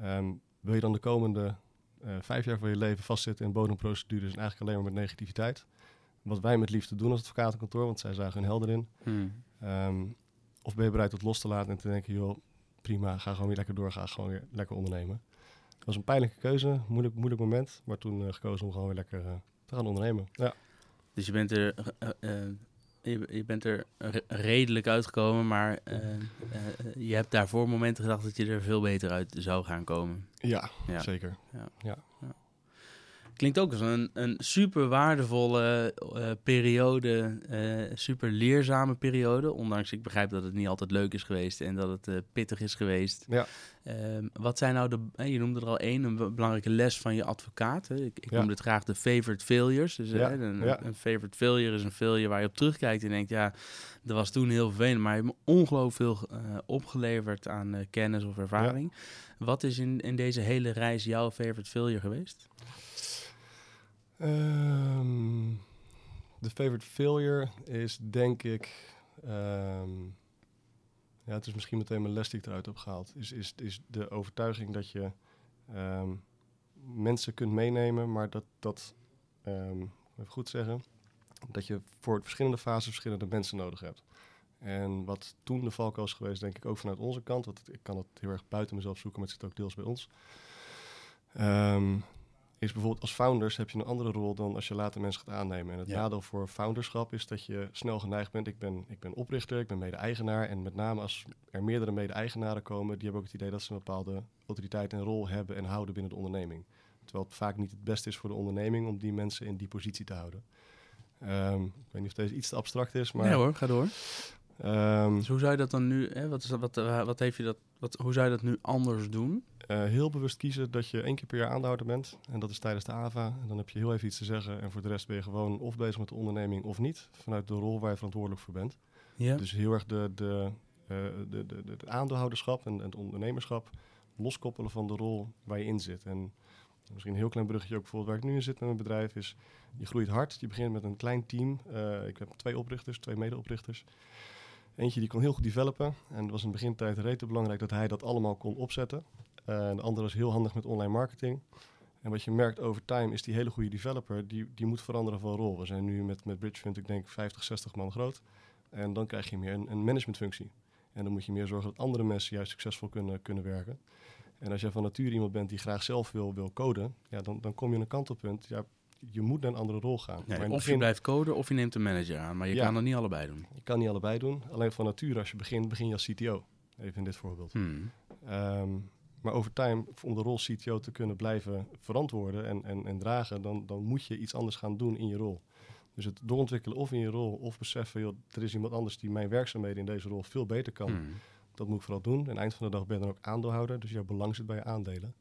[SPEAKER 2] Ehm, wil je dan de komende eh, vijf jaar van je leven vastzitten in bodemprocedures en eigenlijk alleen maar met negativiteit? Wat wij met liefde doen als advocatenkantoor, want zij zagen hun helder in.
[SPEAKER 1] Hmm.
[SPEAKER 2] Ehm, of ben je bereid het los te laten en te denken, joh, prima, ga gewoon weer lekker door, ga gewoon weer lekker ondernemen. Dat was een pijnlijke keuze, moeilijk, moeilijk moment, maar toen eh, gekozen om gewoon weer lekker eh, te gaan ondernemen. Ja,
[SPEAKER 1] Dus je bent er, je, je bent er re- redelijk uitgekomen, maar eh, eh, je hebt daarvoor momenten gedacht dat je er veel beter uit zou gaan komen.
[SPEAKER 2] ja,
[SPEAKER 1] Ja.
[SPEAKER 2] zeker.
[SPEAKER 1] Klinkt ook als een, een super waardevolle eh, periode, eh, super leerzame periode. Ondanks ik begrijp dat het niet altijd leuk is geweest en dat het eh, pittig is geweest.
[SPEAKER 2] Ja.
[SPEAKER 1] Ehm, wat zijn nou de, je noemde er al één, een be- belangrijke les van je advocaat. Hè? Ik, ik
[SPEAKER 2] Ja.
[SPEAKER 1] noem dit graag de favorite failures. Dus
[SPEAKER 2] Ja,
[SPEAKER 1] hè, een,
[SPEAKER 2] ja.
[SPEAKER 1] een favorite failure is een failure waar je op terugkijkt en denkt, ja, dat was toen heel vervelend, maar je hebt me ongelooflijk veel opgeleverd aan kennis of ervaring. Wat is in, in deze hele reis jouw favorite failure geweest?
[SPEAKER 2] Ehm, de favorite failure is denk ik, ehm, ja, het is misschien meteen mijn les die ik eruit heb gehaald, is, is, is de overtuiging dat je ehm, mensen kunt meenemen, maar dat, dat even goed zeggen, dat je voor verschillende fases verschillende mensen nodig hebt. En wat toen de valkuil is geweest, denk ik ook vanuit onze kant, want ik kan het heel erg buiten mezelf zoeken, maar het zit ook deels bij ons. Is bijvoorbeeld als founders heb je een andere rol dan als je later mensen gaat aannemen. En het
[SPEAKER 1] Ja.
[SPEAKER 2] nadeel voor founderschap is dat je snel geneigd bent. Ik ben, ik ben oprichter, ik ben mede-eigenaar. En met name als er meerdere mede-eigenaren komen, die hebben ook het idee dat ze een bepaalde autoriteit en rol hebben en houden binnen de onderneming. Terwijl het vaak niet het beste is voor de onderneming om die mensen in die positie te houden. Ehm, ik weet niet of deze iets te abstract is, maar
[SPEAKER 1] nee hoor, ga door.
[SPEAKER 2] ehm,
[SPEAKER 1] Dus hoe zou je dat dan nu, hè, wat is dat, wat, eh, wat heeft je dat, wat, hoe zou je dat nu anders doen?
[SPEAKER 2] Eh, heel bewust kiezen dat je één keer per jaar aandeelhouder bent. En dat is tijdens de AVA. En dan heb je heel even iets te zeggen. En voor de rest ben je gewoon of bezig met de onderneming of niet. Vanuit de rol waar je verantwoordelijk voor bent.
[SPEAKER 1] Ja.
[SPEAKER 2] Dus heel erg de, de, eh, de, de, de, de aandeelhouderschap en, en het ondernemerschap loskoppelen van de rol waar je in zit. En misschien een heel klein bruggetje ook bijvoorbeeld waar ik nu in zit met mijn bedrijf is... je groeit hard, je begint met een klein team. Eh, ik heb twee oprichters, twee medeoprichters. Eentje die kon heel goed developen. En het was in de begintijd rete belangrijk dat hij dat allemaal kon opzetten. Eh, en de andere was heel handig met online marketing. En wat je merkt over time is die hele goede developer, die, die moet veranderen van rol. We zijn nu met, met Bridgefund, ik denk 50, 60 man groot. En dan krijg je meer een, een managementfunctie. En dan moet je meer zorgen dat andere mensen juist succesvol kunnen, kunnen werken. En als jij van nature iemand bent die graag zelf wil, wil coden, ja, dan, dan kom je aan een kantelpunt. Ja, je moet naar een andere rol gaan.
[SPEAKER 1] Nee, of je blijft coden of je neemt een manager aan, maar je
[SPEAKER 2] Ja.
[SPEAKER 1] kan dat niet allebei doen.
[SPEAKER 2] je kan niet allebei doen. Alleen van nature, als je begint, begin je als CTO. Even in dit voorbeeld.
[SPEAKER 1] Hmm.
[SPEAKER 2] Ehm, maar over time, om de rol CTO te kunnen blijven verantwoorden en, en, en dragen, dan, dan moet je iets anders gaan doen in je rol. Dus het doorontwikkelen of in je rol, of beseffen, joh, er is iemand anders die mijn werkzaamheden in deze rol veel beter kan.
[SPEAKER 1] Hmm.
[SPEAKER 2] Dat moet ik vooral doen. En eind van de dag ben je dan ook aandeelhouder, dus jouw belang zit bij je aandelen.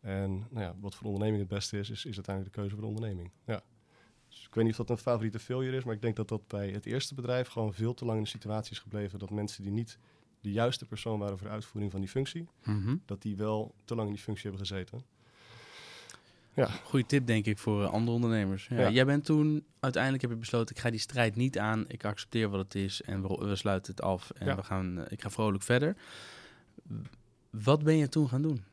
[SPEAKER 2] En nou ja, wat voor de onderneming het beste is, is, is uiteindelijk de keuze voor de onderneming. Ja. Dus ik weet niet of dat een favoriete failure is, maar ik denk dat dat bij het eerste bedrijf gewoon veel te lang in de situatie is gebleven dat mensen die niet de juiste persoon waren voor de uitvoering van die functie,
[SPEAKER 1] Mhm.
[SPEAKER 2] dat die wel te lang in die functie hebben gezeten. Ja.
[SPEAKER 1] Goeie tip denk ik voor eh, andere ondernemers. Ja,
[SPEAKER 2] Ja.
[SPEAKER 1] Jij bent toen, uiteindelijk heb je besloten, ik ga die strijd niet aan. Ik accepteer wat het is en we, we sluiten het af en
[SPEAKER 2] Ja.
[SPEAKER 1] we gaan, eh, ik ga vrolijk verder. Wat ben je toen gaan doen?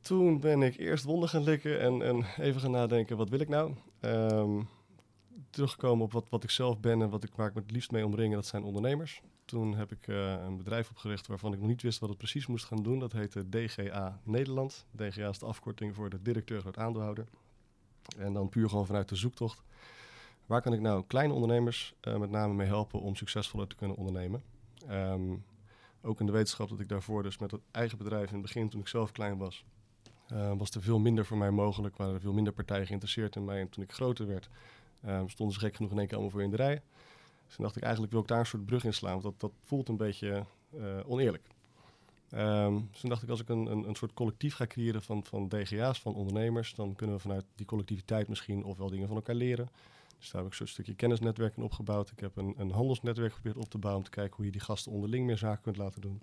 [SPEAKER 2] Toen ben ik eerst wonden gaan likken en, en even gaan nadenken, wat wil ik nou? Ehm, teruggekomen op wat, wat ik zelf ben en wat ik, waar ik me het liefst mee omringen, dat zijn ondernemers. Toen heb ik eh, een bedrijf opgericht waarvan ik nog niet wist wat het precies moest gaan doen. Dat heette DGA Nederland. DGA is de afkorting voor de directeur groot aandeelhouder. En dan puur gewoon vanuit de zoektocht. Waar kan ik nou kleine ondernemers eh, met name mee helpen om succesvoller te kunnen ondernemen? Ehm, ook in de wetenschap dat ik daarvoor dus met het eigen bedrijf in het begin, toen ik zelf klein was, eh, was er veel minder voor mij mogelijk. Waren er veel minder partijen geïnteresseerd in mij. En toen ik groter werd, stonden ze gek genoeg in één keer allemaal voor in de rij. Dus toen dacht ik, eigenlijk wil ik daar een soort brug in slaan. Want dat, dat voelt een beetje eh, oneerlijk. Ehm, dus toen dacht ik, als ik een, een, een soort collectief ga creëren van, van DGA's, van ondernemers, dan kunnen we vanuit die collectiviteit misschien ofwel dingen van elkaar leren. Dus daar heb ik een stukje kennisnetwerk in opgebouwd. Ik heb een, een handelsnetwerk geprobeerd op te bouwen om te kijken hoe je die gasten onderling meer zaken kunt laten doen.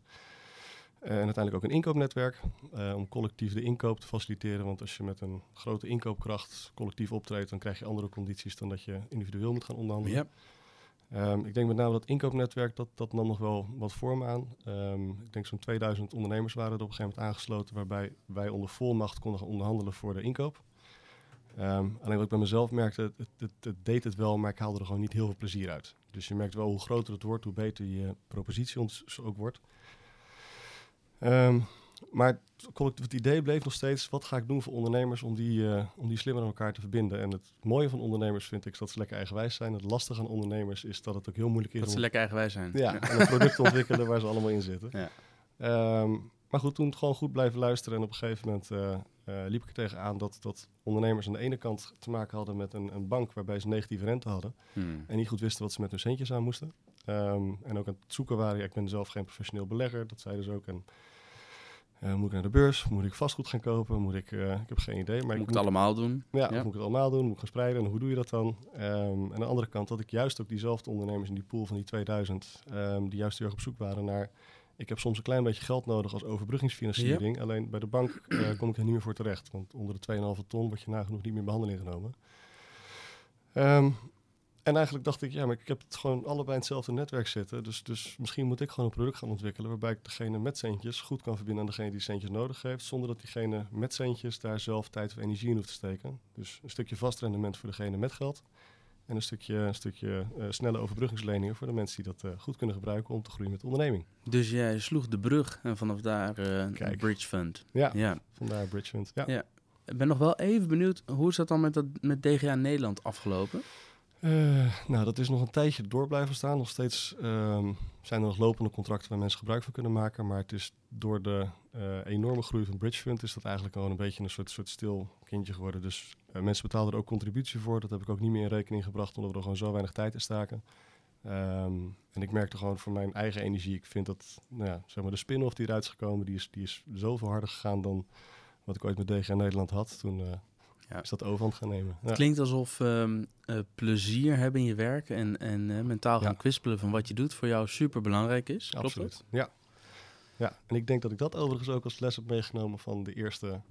[SPEAKER 2] Eh, en uiteindelijk ook een inkoopnetwerk eh, om collectief de inkoop te faciliteren. Want als je met een grote inkoopkracht collectief optreedt, dan krijg je andere condities dan dat je individueel moet gaan onderhandelen. Ehm, ik denk met name dat inkoopnetwerk, dat, dat nam nog wel wat vorm aan. Ehm, ik denk zo'n 2000 ondernemers waren er op een gegeven moment aangesloten, waarbij wij onder volmacht konden gaan onderhandelen voor de inkoop. Ehm, alleen wat ik bij mezelf merkte, het, het, het, deed het wel, maar ik haalde er gewoon niet heel veel plezier uit. Dus je merkt wel hoe groter het wordt, hoe beter je propositie ons ook wordt. Maar het collectief het idee bleef nog steeds, wat ga ik doen voor ondernemers om die, eh, om die slimmer aan elkaar te verbinden? En het mooie van ondernemers vind ik is dat ze lekker eigenwijs zijn. Het lastige aan ondernemers is dat het ook heel moeilijk is
[SPEAKER 1] Dat ze lekker eigenwijs zijn.
[SPEAKER 2] ja, en een product te ontwikkelen waar ze allemaal in zitten.
[SPEAKER 1] Ja.
[SPEAKER 2] Ehm, maar goed, toen gewoon goed blijven luisteren. En op een gegeven moment eh, eh, liep ik er tegenaan dat, dat ondernemers aan de ene kant te maken hadden met een, een bank waarbij ze negatieve rente hadden.
[SPEAKER 1] Hmm.
[SPEAKER 2] En niet goed wisten wat ze met hun centjes aan moesten. Ehm, en ook aan het zoeken waren. Ja, ik ben zelf geen professioneel belegger, dat zeiden ze ook. En, eh, moet ik naar de beurs? Moet ik vastgoed gaan kopen? Moet ik, eh, ik heb geen idee. Maar
[SPEAKER 1] Moet
[SPEAKER 2] ik
[SPEAKER 1] ik het allemaal doen?
[SPEAKER 2] ja, moet ik het allemaal doen? Moet ik gaan spreiden? En hoe doe je dat dan? Ehm, en aan de andere kant dat ik juist ook diezelfde ondernemers in die pool van die 2000, ehm, die juist heel erg op zoek waren naar, ik heb soms een klein beetje geld nodig als overbruggingsfinanciering. Alleen bij de bank eh, kom ik er niet meer voor terecht. Want onder de 2,5 ton word je nagenoeg niet meer in behandeling genomen. Ehm, en eigenlijk dacht ik, ja, maar ik heb het gewoon allebei in hetzelfde netwerk zitten. Dus, dus misschien moet ik gewoon een product gaan ontwikkelen waarbij ik degene met centjes goed kan verbinden aan degene die centjes nodig heeft. Zonder dat diegene met centjes daar zelf tijd of energie in hoeft te steken. Dus een stukje vast rendement voor degene met geld. En een stukje, een stukje eh, snelle overbruggingsleningen voor de mensen die dat eh, goed kunnen gebruiken om te groeien met de onderneming.
[SPEAKER 1] Dus jij sloeg de brug en vanaf daar eh bridge fund.
[SPEAKER 2] Ja,
[SPEAKER 1] Ja.
[SPEAKER 2] vandaar Bridge Fund. Ja.
[SPEAKER 1] Ja. Ik ben nog wel even benieuwd, hoe is dat dan met, dat, met DGA Nederland afgelopen?
[SPEAKER 2] Eh, nou, dat is nog een tijdje door blijven staan. Nog steeds ehm, zijn er nog lopende contracten waar mensen gebruik van kunnen maken. Maar het is door de eh, enorme groei van Bridge Fund is dat eigenlijk gewoon een beetje een soort, soort stil kindje geworden. Dus eh, mensen betaalden er ook contributie voor. Dat heb ik ook niet meer in rekening gebracht, omdat we er gewoon zo weinig tijd in staken. Ehm, en ik merkte gewoon voor mijn eigen energie, ik vind dat nou ja, zeg maar de spin-off die eruit is gekomen, die is, die is zoveel harder gegaan dan wat ik ooit met DG Nederland had. Toen
[SPEAKER 1] Ja.
[SPEAKER 2] is dat overhand gaan nemen. Ja.
[SPEAKER 1] Het klinkt alsof ehm, eh, plezier hebben in je werk en, en eh, mentaal gaan
[SPEAKER 2] Ja.
[SPEAKER 1] kwispelen van wat je doet voor jou super belangrijk is. Klopt
[SPEAKER 2] Absoluut. Ja. ja, en ik denk dat ik dat overigens ook als les heb meegenomen van de eerste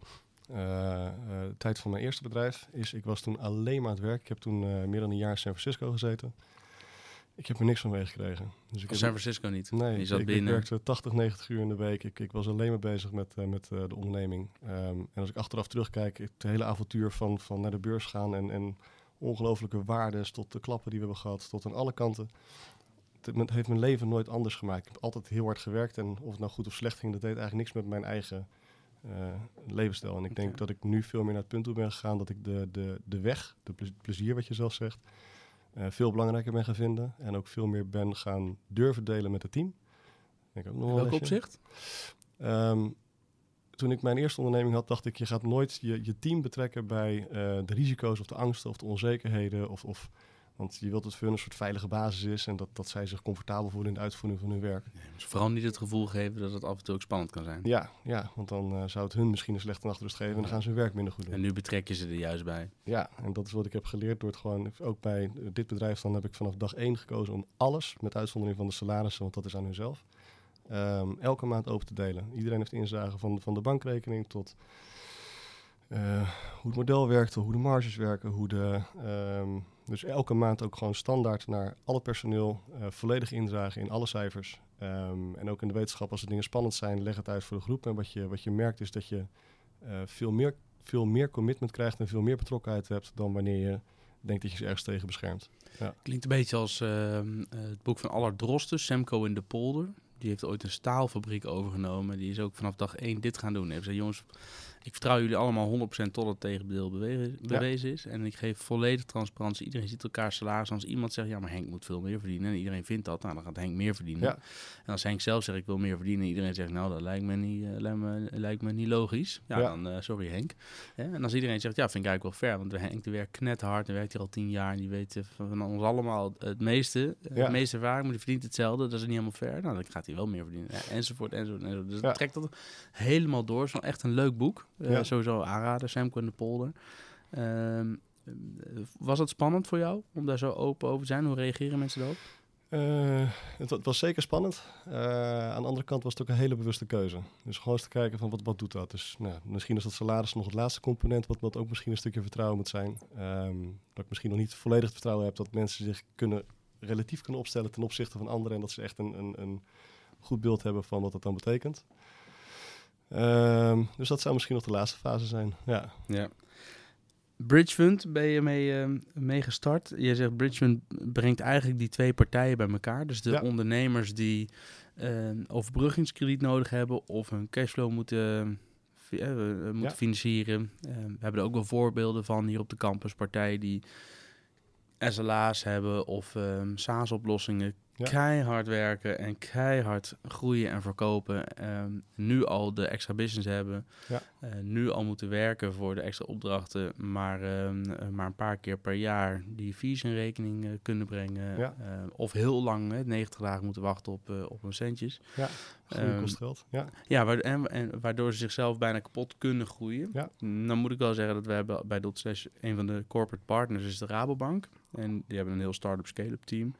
[SPEAKER 2] eh, eh, tijd van mijn eerste bedrijf. Is ik was toen alleen maar aan het werk. Ik heb toen eh, meer dan een jaar in San Francisco gezeten. Ik heb er niks van meegekregen. Dus ik heb-
[SPEAKER 1] San Francisco niet.
[SPEAKER 2] Nee,
[SPEAKER 1] je zat
[SPEAKER 2] ik, werkte 80, 90 uur in de week. Ik, ik was alleen maar bezig met, eh, met eh, de onderneming. Ehm, en als ik achteraf terugkijk, het hele avontuur van, van naar de beurs gaan en, en ongelofelijke waardes tot de klappen die we hebben gehad, tot aan alle kanten. Het het heeft mijn leven nooit anders gemaakt. Ik heb altijd heel hard gewerkt en of het nou goed of slecht ging, dat deed eigenlijk niks met mijn eigen eh, levensstijl. En ik denk dat ik nu veel meer naar het punt toe ben gegaan dat ik de, de, de weg, de ple- plezier wat je zelf zegt, veel belangrijker ben gaan vinden. En ook veel meer ben gaan durven delen met het team. Denk ook nog
[SPEAKER 1] In welk opzicht?
[SPEAKER 2] Ehm, toen ik mijn eerste onderneming had, dacht ik, je gaat nooit je, je team betrekken bij eh, de risico's of de angsten of de onzekerheden. Of, of, want je wilt dat voor hun een soort veilige basis is en dat, dat zij zich comfortabel voelen in de uitvoering van hun werk.
[SPEAKER 1] Dus vooral niet het gevoel geven dat het af en toe ook spannend kan zijn.
[SPEAKER 2] Ja, ja want dan eh, zou het hun misschien een slechte nachtrust geven en dan gaan ze hun werk minder goed doen.
[SPEAKER 1] En nu betrek je ze er juist bij.
[SPEAKER 2] Ja, en dat is wat ik heb geleerd door het gewoon, ook bij dit bedrijf, dan heb ik vanaf dag één gekozen om alles, met uitzondering van de salarissen, want dat is aan hunzelf, ehm, elke maand open te delen. Iedereen heeft inzage van, van de bankrekening tot eh, hoe het model werkt, hoe de marges werken, hoe de... ehm, dus elke maand ook gewoon standaard naar alle personeel eh, volledig indragen in alle cijfers. Ehm, en ook in de wetenschap, als er dingen spannend zijn, leg het uit voor de groep. En wat je, wat je merkt is dat je eh, veel, meer, veel meer commitment krijgt en veel meer betrokkenheid hebt dan wanneer je denkt dat je ze ergens tegen beschermt.
[SPEAKER 1] Klinkt een beetje als ehm, eh, het boek van Allard Drosten, Semco in de polder. Die heeft ooit een staalfabriek overgenomen. Die is ook vanaf dag één dit gaan doen. Hij gezegd, jongens, ik vertrouw jullie allemaal 100% tot het tegendeel bewe- bewezen is. En ik geef volledig transparantie. Iedereen ziet elkaar salaris. Als iemand zegt, ja, maar Henk moet veel meer verdienen. En iedereen vindt dat, nou, dan gaat Henk meer verdienen.
[SPEAKER 2] Ja.
[SPEAKER 1] En als Henk zelf zegt, ik wil meer verdienen. En iedereen zegt, nou, dat lijkt me niet, eh, lijkt me, lijkt me niet logisch. Ja,
[SPEAKER 2] Ja.
[SPEAKER 1] dan, eh, sorry Henk. En als iedereen zegt, ja, vind ik eigenlijk wel fair. Want Henk die werkt net hard. Hij werkt hier al tien jaar. En die weet eh, van ons allemaal het meeste.
[SPEAKER 2] Ja.
[SPEAKER 1] Het meeste ervaring, maar die verdient hetzelfde. Dat is niet helemaal fair. Nou, dan gaat hij wel meer verdienen. Ja, enzovoort, enzovoort, enzovoort. Dus dat trekt dat helemaal door. Het is wel echt een leuk boek. Eh,
[SPEAKER 2] Ja.
[SPEAKER 1] Sowieso aanraden, Semco in de polder. Ehm, eh, was het spannend voor jou om daar zo open over te zijn? Hoe reageren mensen erop?
[SPEAKER 2] Eh, het, wa- het was zeker spannend. Aan de andere kant was het ook een hele bewuste keuze. Dus gewoon eens te kijken van wat, wat doet dat. Dus nou, misschien is dat salaris nog het laatste component, wat, wat ook misschien een stukje vertrouwen moet zijn. Ehm, dat ik misschien nog niet volledig het vertrouwen heb dat mensen zich kunnen, relatief kunnen opstellen ten opzichte van anderen. En dat ze echt een, een, een goed beeld hebben van wat dat dan betekent. Ehm, dus dat zou misschien nog de laatste fase zijn. Ja,
[SPEAKER 1] Ja. Bridgefund ben je mee, eh, mee gestart. Je zegt Bridgefund brengt eigenlijk die twee partijen bij elkaar. Dus de
[SPEAKER 2] Ja.
[SPEAKER 1] ondernemers die eh, overbruggingskrediet nodig hebben of hun cashflow moeten, fi- eh, moeten
[SPEAKER 2] Ja.
[SPEAKER 1] financieren. Eh, we hebben er ook wel voorbeelden van hier op de campus. Partijen die SLA's hebben of ehm SaaS-oplossingen.
[SPEAKER 2] Ja.
[SPEAKER 1] Keihard werken en keihard groeien en verkopen. Ehm, nu al de extra business hebben.
[SPEAKER 2] Ja.
[SPEAKER 1] Eh, nu al moeten werken voor de extra opdrachten. Maar, ehm, eh, maar een paar keer per jaar die fees in rekening eh, kunnen brengen.
[SPEAKER 2] Ja.
[SPEAKER 1] Eh, of heel lang, hè, 90 dagen moeten wachten op, op hun centjes.
[SPEAKER 2] groei
[SPEAKER 1] Ehm,
[SPEAKER 2] kost geld. Ja,
[SPEAKER 1] Ja, wa- en, en waardoor ze zichzelf bijna kapot kunnen groeien.
[SPEAKER 2] Ja.
[SPEAKER 1] Dan moet ik wel zeggen dat we hebben bij Dotslash een van de corporate partners is de Rabobank. En die hebben een heel start-up scale-up team.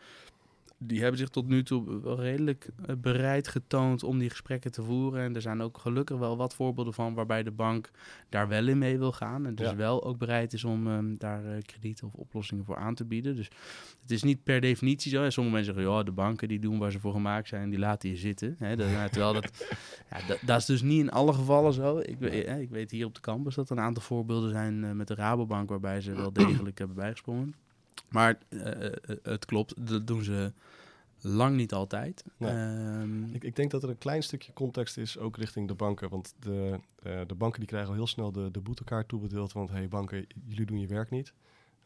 [SPEAKER 1] Die hebben zich tot nu toe wel redelijk eh, bereid getoond om die gesprekken te voeren. En er zijn ook gelukkig wel wat voorbeelden van waarbij de bank daar wel in mee wil gaan. En dus
[SPEAKER 2] Ja.
[SPEAKER 1] wel ook bereid is om ehm, daar eh, kredieten of oplossingen voor aan te bieden. Dus het is niet per definitie zo. En sommige mensen zeggen, ja, de banken die doen waar ze voor gemaakt zijn, die laten je zitten. Dat, terwijl dat, ja, dat, dat is dus niet in alle gevallen zo. Ik, we- eh, ik weet hier op de campus dat er een aantal voorbeelden zijn eh, met de Rabobank waarbij ze wel degelijk hebben bijgesprongen. Maar eh, eh, het klopt, dat doen ze lang niet altijd. Ehm,
[SPEAKER 2] Ik, ik denk dat er een klein stukje context is, ook richting de banken. Want de, eh, de banken die krijgen al heel snel de, de boetekaart toebedeeld. Want hey banken, jullie doen je werk niet.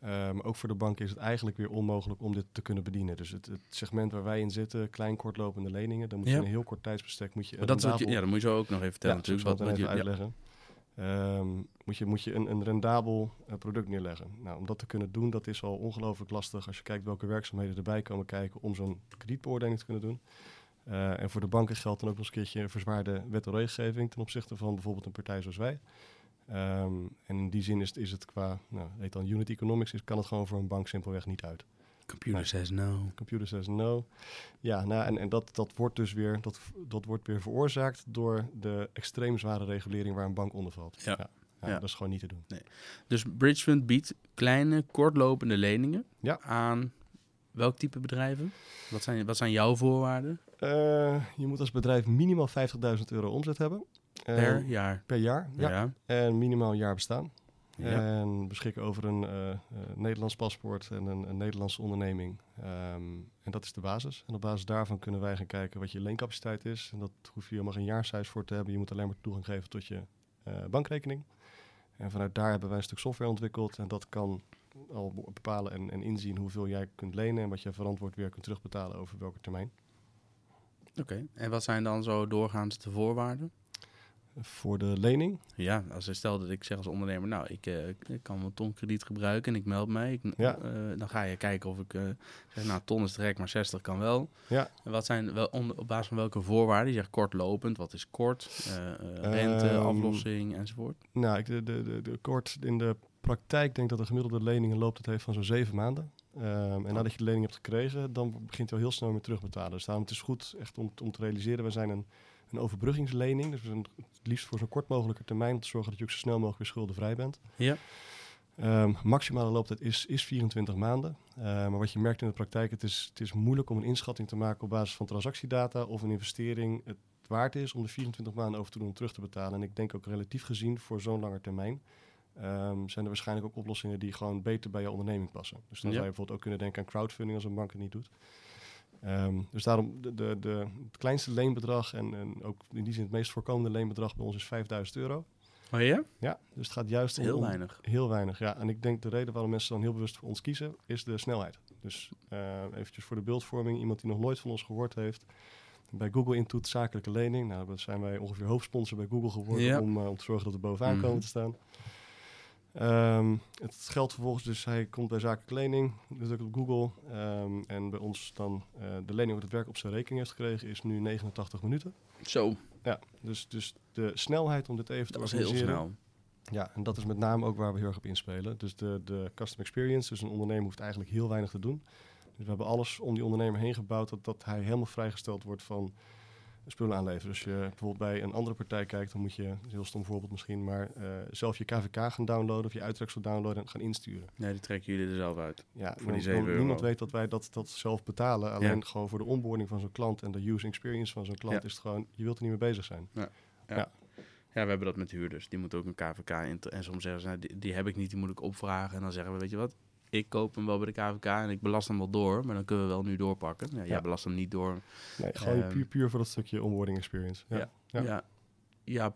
[SPEAKER 2] Maar ook voor de banken is het eigenlijk weer onmogelijk om dit te kunnen bedienen. Dus het, het segment waar wij in zitten, klein kortlopende leningen, dan moet je
[SPEAKER 1] Ja.
[SPEAKER 2] in een heel kort tijdsbestek moet je
[SPEAKER 1] maar dat is je, ja, dat moet je zo ook nog even vertellen
[SPEAKER 2] ja,
[SPEAKER 1] natuurlijk.
[SPEAKER 2] Wat,
[SPEAKER 1] Wat,
[SPEAKER 2] even
[SPEAKER 1] je, ja.
[SPEAKER 2] Ehm, moet je, moet je een, een rendabel eh, product neerleggen. Nou, om dat te kunnen doen, dat is al ongelooflijk lastig als je kijkt welke werkzaamheden erbij komen kijken om zo'n kredietbeoordeling te kunnen doen. Eh, en voor de banken geldt dan ook nog eens een keertje een verzwaarde wet en regelgeving ten opzichte van bijvoorbeeld een partij zoals wij. Ehm, en in die zin is, het- is het qua, nou, heet dan unit economics, kan het gewoon voor een bank simpelweg niet uit.
[SPEAKER 1] Computer says no.
[SPEAKER 2] Computer says no. Ja, nou, en, en dat, dat wordt dus weer, dat, dat wordt weer veroorzaakt door de extreem zware regulering waar een bank onder valt.
[SPEAKER 1] Ja.
[SPEAKER 2] ja,
[SPEAKER 1] Ja.
[SPEAKER 2] Dat is gewoon niet te doen.
[SPEAKER 1] Dus Bridgefund biedt kleine, kortlopende leningen
[SPEAKER 2] Ja.
[SPEAKER 1] aan welk type bedrijven? Wat zijn, wat zijn jouw voorwaarden
[SPEAKER 2] Eh, je moet als bedrijf minimaal 50.000 euro omzet hebben. Eh,
[SPEAKER 1] per jaar?
[SPEAKER 2] per jaar. Ja.
[SPEAKER 1] Ja.
[SPEAKER 2] En minimaal een jaar bestaan.
[SPEAKER 1] Ja.
[SPEAKER 2] En beschikken over een eh, eh, Nederlands paspoort en een, een Nederlandse onderneming. Ehm, en dat is de basis. En op basis daarvan kunnen wij gaan kijken wat je leencapaciteit is. En dat hoef je helemaal geen jaarcijfers voor te hebben. Je moet alleen maar toegang geven tot je eh, bankrekening. En vanuit daar hebben wij een stuk software ontwikkeld. En dat kan al be- bepalen en, en inzien hoeveel jij kunt lenen. En wat je verantwoord weer kunt terugbetalen over welke termijn.
[SPEAKER 1] Oké. En wat zijn dan zo doorgaans de voorwaarden?
[SPEAKER 2] Voor de lening
[SPEAKER 1] Ja, als je stel dat ik zeg als ondernemer, nou, ik, eh, ik kan mijn ton krediet gebruiken en ik meld mij. Ik,
[SPEAKER 2] Ja.
[SPEAKER 1] eh, dan ga je kijken of ik zeg, nou, ton is gek, maar 60 kan wel.
[SPEAKER 2] Ja.
[SPEAKER 1] En wat zijn wel onder, op basis van welke voorwaarden? Je zegt kortlopend, wat is kort? Rente,
[SPEAKER 2] Ehm,
[SPEAKER 1] aflossing enzovoort.
[SPEAKER 2] Nou, ik, de, de, de, de kort in de praktijk denk dat de gemiddelde lening een looptijd heeft van zo'n zeven maanden. Ehm, en nadat je de lening hebt gekregen, dan begint hij al heel snel weer terugbetalen. Dus daarom het is goed echt om, om te realiseren, we zijn een, een overbruggingslening. Dus het liefst voor zo'n kort mogelijke termijn om te zorgen dat je ook zo snel mogelijk weer schuldenvrij bent.
[SPEAKER 1] Ja.
[SPEAKER 2] Ehm, maximale looptijd is, is 24 maanden. Uh, maar wat je merkt in de praktijk, het is, het is moeilijk om een inschatting te maken op basis van transactiedata of een investering het waard is om de 24 maanden over te doen om terug te betalen. En ik denk ook relatief gezien voor zo'n lange termijn um, zijn er waarschijnlijk ook oplossingen die gewoon beter bij je onderneming passen. Dus dan
[SPEAKER 1] Ja.
[SPEAKER 2] zou je bijvoorbeeld ook kunnen denken aan crowdfunding als een bank het niet doet. Ehm, dus daarom de, de, de, het kleinste leenbedrag en, en ook in die zin het meest voorkomende leenbedrag bij ons is 5000 euro.
[SPEAKER 1] Oh ja?
[SPEAKER 2] Ja, dus het gaat juist om,
[SPEAKER 1] Heel weinig.
[SPEAKER 2] Heel weinig, ja. En ik denk de reden waarom mensen dan heel bewust voor ons kiezen, is de snelheid. Dus eh eventjes voor de beeldvorming, iemand die nog nooit van ons gehoord heeft. Bij Google intoet zakelijke lening. Nou, dan zijn wij ongeveer hoofdsponsor bij Google geworden
[SPEAKER 1] Ja.
[SPEAKER 2] om, eh, om te zorgen dat we bovenaan
[SPEAKER 1] Mhm.
[SPEAKER 2] komen te staan. Ehm, het geldt vervolgens dus, hij komt bij zakelijke lening, dus ook op Google. Ehm, en bij ons dan eh, de lening wat het werk op zijn rekening heeft gekregen, is nu 89 minuten.
[SPEAKER 1] Zo,
[SPEAKER 2] Ja, dus, dus de snelheid om dit even te
[SPEAKER 1] dat was heel
[SPEAKER 2] organiseren.
[SPEAKER 1] snel.
[SPEAKER 2] Ja, en dat is met name ook waar we heel erg op inspelen. Dus de, de custom experience, dus een ondernemer hoeft eigenlijk heel weinig te doen. Dus we hebben alles om die ondernemer heen gebouwd dat, dat hij helemaal vrijgesteld wordt van spullen aanleveren. Dus je bijvoorbeeld bij een andere partij kijkt, dan moet je, een heel stom voorbeeld misschien, maar eh, zelf je KVK gaan downloaden of je uittreksel downloaden en gaan insturen.
[SPEAKER 1] Ja, die trekken jullie er zelf uit.
[SPEAKER 2] Ja,
[SPEAKER 1] Voor die
[SPEAKER 2] dan-
[SPEAKER 1] 7
[SPEAKER 2] dan-
[SPEAKER 1] euro.
[SPEAKER 2] Niemand weet dat wij dat, dat zelf betalen. Alleen
[SPEAKER 1] Ja.
[SPEAKER 2] gewoon voor de onboarding van zo'n klant en de user experience van zo'n klant
[SPEAKER 1] Ja.
[SPEAKER 2] is het gewoon, je wilt er niet mee bezig zijn.
[SPEAKER 1] Ja, we hebben dat met huurders. Die moeten ook een KVK in. En soms zeggen ze, nou, die, die heb ik niet, die moet ik opvragen. En dan zeggen we, weet je wat, ik koop hem wel bij de KVK en ik belast hem wel door. Maar dan kunnen we wel nu doorpakken. Ja, jij
[SPEAKER 2] Ja.
[SPEAKER 1] belast hem niet door.
[SPEAKER 2] Nee, gewoon
[SPEAKER 1] Ehm,
[SPEAKER 2] puur, puur voor dat stukje onboarding experience. Ja.
[SPEAKER 1] Ja.
[SPEAKER 2] Ja.
[SPEAKER 1] Ja. ja,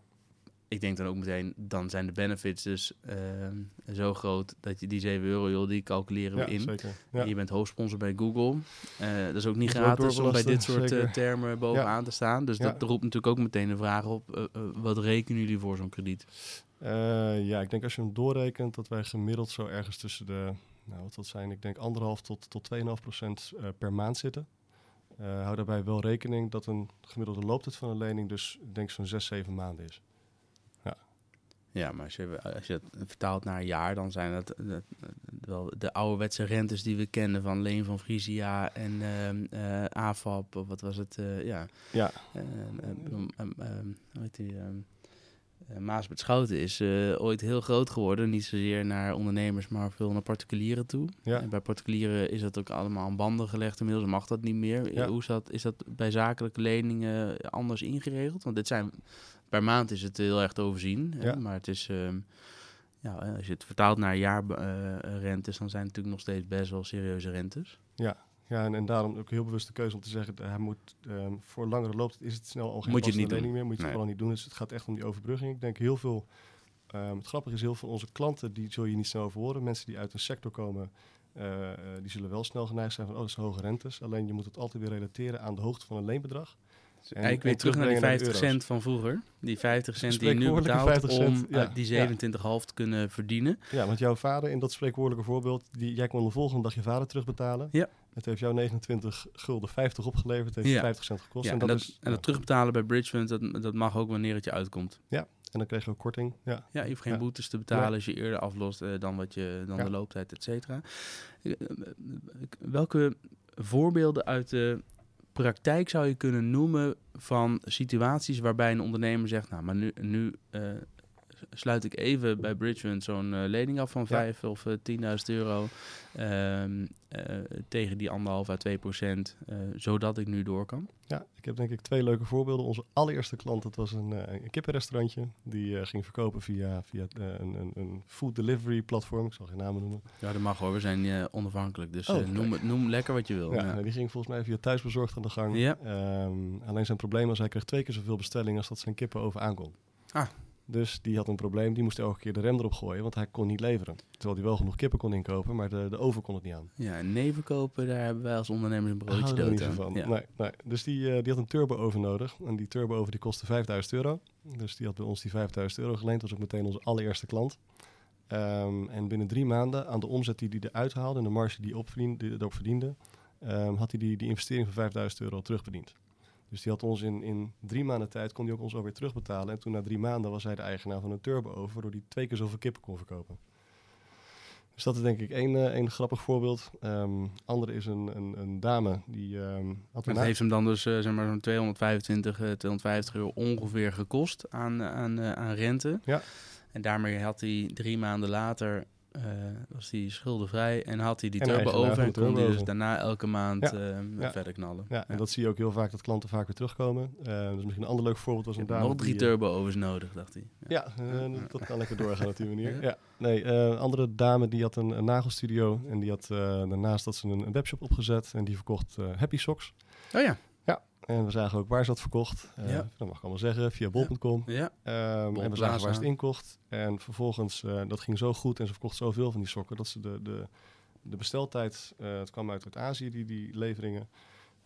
[SPEAKER 1] ik denk dan ook meteen, dan zijn de benefits dus ehm, zo groot dat je die 7 euro, joh, die calculeren we
[SPEAKER 2] Ja,
[SPEAKER 1] in.
[SPEAKER 2] zeker. Ja.
[SPEAKER 1] Je bent hoofdsponsor bij Google. Eh, dat is ook niet gratis om bij dit soort eh, termen bovenaan te staan. Dus
[SPEAKER 2] Ja.
[SPEAKER 1] dat roept natuurlijk ook meteen de vraag op, eh, wat rekenen jullie voor zo'n krediet?
[SPEAKER 2] Eh, ja, ik denk als je hem doorrekent dat wij gemiddeld zo ergens tussen de, nou wat dat zijn, ik denk anderhalf tot, tot 2,5 procent eh, per maand zitten. Eh, hou daarbij wel rekening dat een gemiddelde looptijd van een lening dus ik denk zo'n 6, 7 maanden is.
[SPEAKER 1] Ja, maar als je, als je het vertaalt naar een jaar, dan zijn dat, dat- wel de ouderwetse rentes die we kennen van Leen van Frisia en eh, AFAP, of wat was het? ja,
[SPEAKER 2] Ja,
[SPEAKER 1] ehm, ehm, hoe heet die? Eh, Maasbert Schouten is eh, ooit heel groot geworden. Niet zozeer naar ondernemers, maar veel naar particulieren toe.
[SPEAKER 2] Ja.
[SPEAKER 1] En bij particulieren is dat ook allemaal aan banden gelegd. Inmiddels mag dat niet meer.
[SPEAKER 2] Ja.
[SPEAKER 1] Hoe is dat, is dat bij zakelijke leningen anders ingeregeld? Want dit zijn, per maand is het heel erg te overzien. hè,
[SPEAKER 2] Ja.
[SPEAKER 1] Maar het is, ehm, ja, eh, als je het vertaalt naar jaarrentes, dan zijn het natuurlijk nog steeds best wel serieuze rentes.
[SPEAKER 2] ja en, en daarom ook heel bewust de keuze om te zeggen, dat hij moet ehm, voor langere looptijd is het snel al geen
[SPEAKER 1] Moet je het niet
[SPEAKER 2] lening meer, moet je het
[SPEAKER 1] Nee.
[SPEAKER 2] vooral niet doen. Dus het gaat echt om die overbrugging. Ik denk heel veel, ehm, het grappige is heel veel onze klanten, die zul je niet snel over horen. Mensen die uit een sector komen, eh, eh, die zullen wel snel geneigd zijn van, oh, dat zijn hoge rentes. Alleen je moet het altijd weer relateren aan de hoogte van een leenbedrag. En-
[SPEAKER 1] Eigenlijk weer terug naar die
[SPEAKER 2] terugbrengen
[SPEAKER 1] 50
[SPEAKER 2] naar
[SPEAKER 1] cent van vroeger. Die 50 cent die je nu betaalt
[SPEAKER 2] 50
[SPEAKER 1] om
[SPEAKER 2] ja.
[SPEAKER 1] die 27,5 te kunnen verdienen.
[SPEAKER 2] Ja, want jouw vader, in dat spreekwoordelijke voorbeeld, die, jij kon de volgende dag je vader terugbetalen.
[SPEAKER 1] Ja.
[SPEAKER 2] Het heeft jou 29 gulden 50 opgeleverd, het heeft
[SPEAKER 1] Ja.
[SPEAKER 2] je 50 cent gekost.
[SPEAKER 1] Ja,
[SPEAKER 2] en,
[SPEAKER 1] en,
[SPEAKER 2] dat is,
[SPEAKER 1] en dat terugbetalen bij Bridgefund, dat, dat mag ook wanneer het je uitkomt.
[SPEAKER 2] en dan kreeg je ook korting. Ja.
[SPEAKER 1] Ja, je hoeft geen
[SPEAKER 2] Ja.
[SPEAKER 1] boetes te betalen als je eerder aflost eh, dan, wat je, dan
[SPEAKER 2] Ja.
[SPEAKER 1] de looptijd, et cetera. Eh, eh, Welke voorbeelden uit de praktijk zou je kunnen noemen van situaties waarbij een ondernemer zegt, nou, maar nu, nu eh, sluit ik even bij Bridgefund zo'n eh, lening af van 5 of eh, 10.000 euro ehm, eh, tegen die anderhalf à 2 procent, eh, zodat ik nu door kan?
[SPEAKER 2] ja, ik heb denk ik twee leuke voorbeelden. Onze allereerste klant, dat was een, eh, een kippenrestaurantje. Die eh, ging verkopen via, via eh, een, een, een food delivery platform. Ik zal geen namen noemen.
[SPEAKER 1] Ja, dat mag hoor, we zijn eh, onafhankelijk, dus
[SPEAKER 2] Oh,
[SPEAKER 1] eh, noem, noem lekker wat je wil.
[SPEAKER 2] Ja,
[SPEAKER 1] Ja.
[SPEAKER 2] nou, die ging volgens mij via thuisbezorgd aan de gang.
[SPEAKER 1] Ja.
[SPEAKER 2] Ehm, alleen zijn probleem was, hij kreeg twee keer zoveel bestellingen als dat zijn kippen over aankon.
[SPEAKER 1] Ah.
[SPEAKER 2] Dus die had een probleem, die moest elke keer de rem erop gooien, want hij kon niet leveren. Terwijl hij wel genoeg kippen kon inkopen, maar de, de oven kon het niet aan.
[SPEAKER 1] Ja, en nevenkopen, daar hebben wij als ondernemers een broodje dood aan.
[SPEAKER 2] van.
[SPEAKER 1] Ja.
[SPEAKER 2] Nee, nee. Dus die, eh, die had een turbo-oven nodig. En die turbo-oven die kostte 5000 euro. Dus die had bij ons die 5000 euro geleend. Dat was ook meteen onze allereerste klant. Ehm, en binnen drie maanden, aan de omzet die hij eruit haalde en de marge die hij erop verdiende, ehm, had hij die, die investering van 5000 euro al terugverdiend. Dus die had ons in, in drie maanden tijd, kon hij ook ons alweer terugbetalen. En toen na drie maanden was hij de eigenaar van een turbo-oven, waardoor hij twee keer zoveel kippen kon verkopen. Dus dat is denk ik één, eh, één grappig voorbeeld. Ehm andere is een, een, een dame die ehm had een
[SPEAKER 1] Dat heeft hem dan dus eh, zeg maar zo'n 225, eh, 250 euro ongeveer gekost aan, aan, eh, aan rente.
[SPEAKER 2] Ja.
[SPEAKER 1] En daarmee had hij drie maanden later eh, was hij schuldenvrij en had hij die turbo over en kon hij dus
[SPEAKER 2] over.
[SPEAKER 1] daarna elke maand
[SPEAKER 2] Ja.
[SPEAKER 1] eh,
[SPEAKER 2] Ja.
[SPEAKER 1] verder knallen.
[SPEAKER 2] Ja, en dat zie je ook heel vaak, dat klanten vaak weer terugkomen. Dus misschien een ander leuk voorbeeld was een dame
[SPEAKER 1] nog drie
[SPEAKER 2] die, eh,
[SPEAKER 1] turbo-overs nodig, dacht hij.
[SPEAKER 2] Ja, dat kan lekker doorgaan op die manier.
[SPEAKER 1] Ja.
[SPEAKER 2] Nee, een andere dame die had een, een nagelstudio en die had daarnaast dat ze een, een webshop opgezet en die verkocht Happy Socks.
[SPEAKER 1] Oh ja,
[SPEAKER 2] En we zagen ook waar ze dat verkocht.
[SPEAKER 1] Ja.
[SPEAKER 2] Dat mag ik allemaal zeggen, via bol.com.
[SPEAKER 1] ja.
[SPEAKER 2] Ehm, en we zagen waar ze het inkocht. En vervolgens, eh, dat ging zo goed en ze verkocht zoveel van die sokken dat ze de, de, de besteltijd, eh, het kwam uit, uit Azië, die, die leveringen,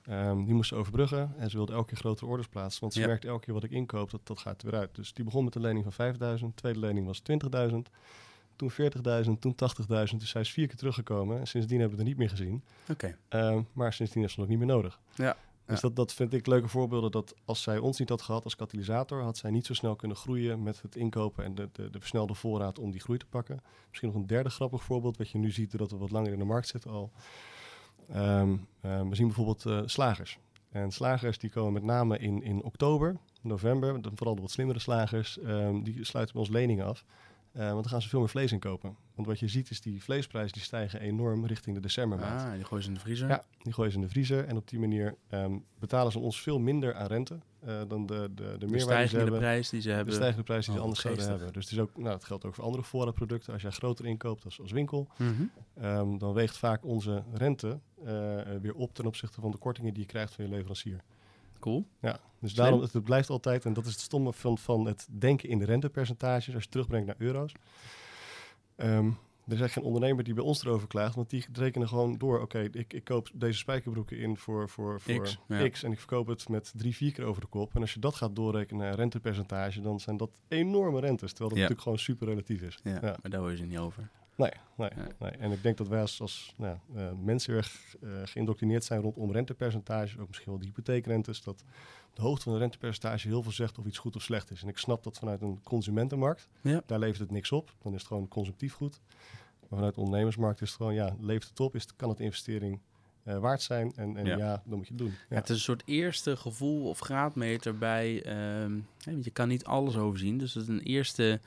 [SPEAKER 2] ehm, die moesten overbruggen. En ze wilde elke keer grotere orders plaatsen, want ze
[SPEAKER 1] Ja.
[SPEAKER 2] merkte elke keer wat ik inkoop, dat, dat gaat er weer uit. Dus die begon met een lening van 5000, tweede lening was 20.000, toen 40.000, toen 80.000. Dus zij is vier keer teruggekomen en sindsdien hebben we het er niet meer gezien.
[SPEAKER 1] Oké.
[SPEAKER 2] Ehm, maar sindsdien is het ook niet meer nodig.
[SPEAKER 1] Ja.
[SPEAKER 2] Dus dat, dat vind ik leuke voorbeelden. Dat als zij ons niet had gehad als katalysator, had zij niet zo snel kunnen groeien met het inkopen en de, de, de versnelde voorraad om die groei te pakken. Misschien nog een derde grappig voorbeeld, wat je nu ziet doordat we wat langer in de markt zitten al. Ehm, ehm, we zien bijvoorbeeld eh, slagers. En slagers die komen met name in, in oktober, november, dan vooral de wat slimmere slagers, ehm, die sluiten bij ons leningen af. Eh, want dan gaan ze veel meer vlees inkopen. Want wat je ziet is die vleesprijzen die stijgen enorm richting de decembermaand.
[SPEAKER 1] Ah, die gooien ze in de vriezer.
[SPEAKER 2] Ja, die gooien ze in de vriezer. En op die manier ehm, betalen ze ons veel minder aan rente eh, dan de, de, de
[SPEAKER 1] de
[SPEAKER 2] meerwaarde die ze
[SPEAKER 1] stijgende
[SPEAKER 2] hebben.
[SPEAKER 1] prijs die ze
[SPEAKER 2] De
[SPEAKER 1] hebben.
[SPEAKER 2] stijgende prijs die ze
[SPEAKER 1] Oh,
[SPEAKER 2] anders zouden hebben. Dus het is ook, nou, dat geldt ook voor andere voorraadproducten. Als jij groter inkoopt als, als winkel,
[SPEAKER 1] Mhm.
[SPEAKER 2] ehm, dan weegt vaak onze rente eh, weer op ten opzichte van de kortingen die je krijgt van je leverancier.
[SPEAKER 1] Cool.
[SPEAKER 2] Ja, dus
[SPEAKER 1] Slim.
[SPEAKER 2] daarom, het, het blijft altijd, en dat is het stomme van, van het denken in de rentepercentages, als je terugbrengt naar euro's. Ehm, er is echt geen ondernemer die bij ons erover klaagt, want die rekenen gewoon door, oké, ik, ik koop deze spijkerbroeken in voor, voor, voor
[SPEAKER 1] X,
[SPEAKER 2] en ik verkoop het met drie, vier keer over de kop. En als je dat gaat doorrekenen naar rentepercentage, dan zijn dat enorme rentes, terwijl dat
[SPEAKER 1] Ja.
[SPEAKER 2] natuurlijk gewoon super relatief is.
[SPEAKER 1] Ja,
[SPEAKER 2] Ja.
[SPEAKER 1] maar daar hoor je ze niet over.
[SPEAKER 2] Nee, nee, nee. En ik denk dat wij als, als nou, eh, mensen erg eh, geïndoctrineerd zijn rondom rentepercentages, ook misschien wel de hypotheekrentes, dat de hoogte van de rentepercentage heel veel zegt of iets goed of slecht is. En ik snap dat vanuit een consumentenmarkt,
[SPEAKER 1] Ja.
[SPEAKER 2] daar levert het niks op, dan is het gewoon consumptief goed. Maar vanuit de ondernemersmarkt is het gewoon, ja, levert het op, is het, kan het investering eh, waard zijn en, en
[SPEAKER 1] Ja.
[SPEAKER 2] ja. dan moet je het doen.
[SPEAKER 1] Ja,
[SPEAKER 2] Ja.
[SPEAKER 1] het is een soort eerste gevoel of graadmeter bij. ehm, want je kan niet alles overzien. Dus het is een eerste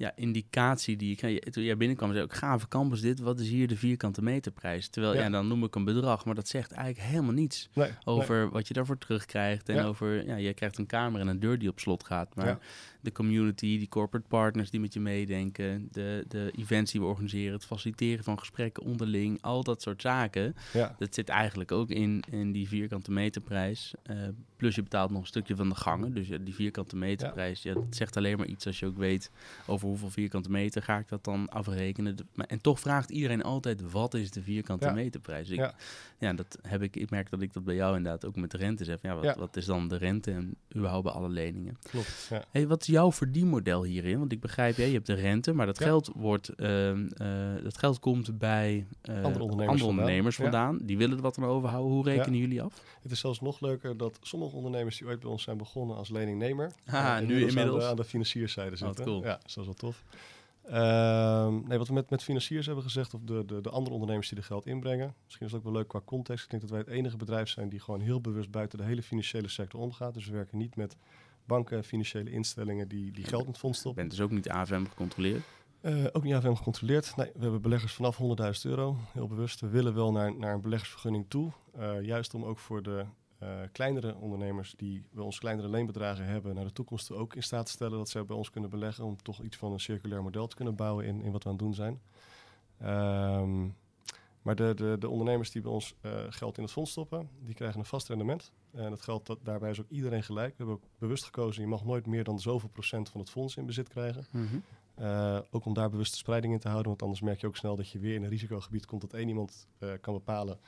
[SPEAKER 1] ja, indicatie die ik. je- Toen jij binnenkwam, zei ik: Gave campus, dit. Wat is hier de vierkante meterprijs? Terwijl ja.
[SPEAKER 2] Ja.
[SPEAKER 1] dan noem ik een bedrag, maar dat zegt eigenlijk helemaal niets
[SPEAKER 2] Nee,
[SPEAKER 1] over wat je daarvoor terugkrijgt. En
[SPEAKER 2] Ja.
[SPEAKER 1] over, ja, je krijgt een kamer en een deur die op slot gaat. Maar. De community, die corporate partners die met je meedenken, de, de events die we organiseren, het faciliteren van gesprekken onderling, al dat soort zaken.
[SPEAKER 2] ja.
[SPEAKER 1] Dat zit eigenlijk ook in, in die vierkante meterprijs. Eh, plus je betaalt nog een stukje van de gangen. Dus ja, die vierkante meterprijs, ja. dat zegt alleen maar iets als je ook weet over hoeveel vierkante meter ga ik dat dan afrekenen. En toch vraagt iedereen altijd, wat is de vierkante
[SPEAKER 2] Ja.
[SPEAKER 1] meterprijs? Ik,
[SPEAKER 2] Ja.
[SPEAKER 1] dat heb ik, ik merk dat ik dat bij jou inderdaad ook met de rente zeg. Ja, wat,
[SPEAKER 2] Ja.
[SPEAKER 1] wat is dan de rente en überhaupt bij alle leningen?
[SPEAKER 2] klopt. Ja.
[SPEAKER 1] Hey, wat is jouw verdienmodel hierin? Want ik begrijp, ja, je hebt de rente, maar dat
[SPEAKER 2] Ja.
[SPEAKER 1] geld wordt, ehm, eh, dat geld komt bij eh,
[SPEAKER 2] Andere ondernemers
[SPEAKER 1] andere
[SPEAKER 2] vandaan.
[SPEAKER 1] ondernemers
[SPEAKER 2] Ja.
[SPEAKER 1] vandaan. Die willen er wat aan overhouden. Hoe rekenen jullie af?
[SPEAKER 2] Het is zelfs nog leuker dat sommige ondernemers die ooit bij ons zijn begonnen als leningnemer,
[SPEAKER 1] Ah,
[SPEAKER 2] eh,
[SPEAKER 1] nu
[SPEAKER 2] Aan
[SPEAKER 1] inmiddels.
[SPEAKER 2] de, aan de financierszijde zitten.
[SPEAKER 1] cool.
[SPEAKER 2] Ja, dat is wel tof. Ehm, nee, wat we met, met financiers hebben gezegd, of de, de, de andere ondernemers die er geld inbrengen, misschien is het ook wel leuk qua context. Ik denk dat wij het enige bedrijf zijn die gewoon heel bewust buiten de hele financiële sector omgaat. Dus we werken niet met banken, financiële instellingen die, die geld in het fonds stoppen.
[SPEAKER 1] bent dus ook niet AFM gecontroleerd.
[SPEAKER 2] Eh, ook niet AFM gecontroleerd. Nee, we hebben beleggers vanaf 100.000 euro. Heel bewust. We willen wel naar, naar een beleggersvergunning toe. Eh, juist om ook voor de eh, kleinere ondernemers die bij ons kleinere leenbedragen hebben, naar de toekomst toe ook in staat te stellen dat zij bij ons kunnen beleggen. Om toch iets van een circulair model te kunnen bouwen in, in wat we aan het doen zijn. Ehm, maar de, de, de ondernemers die bij ons eh, geld in het fonds stoppen, die krijgen een vast rendement. En dat geldt dat, daarbij is ook iedereen gelijk. We hebben ook bewust gekozen, je mag nooit meer dan zoveel procent van het fonds in bezit krijgen. Uh, ook om daar bewuste spreiding in te houden. Want anders merk je ook snel dat je weer in een risicogebied komt dat één iemand kan bepalen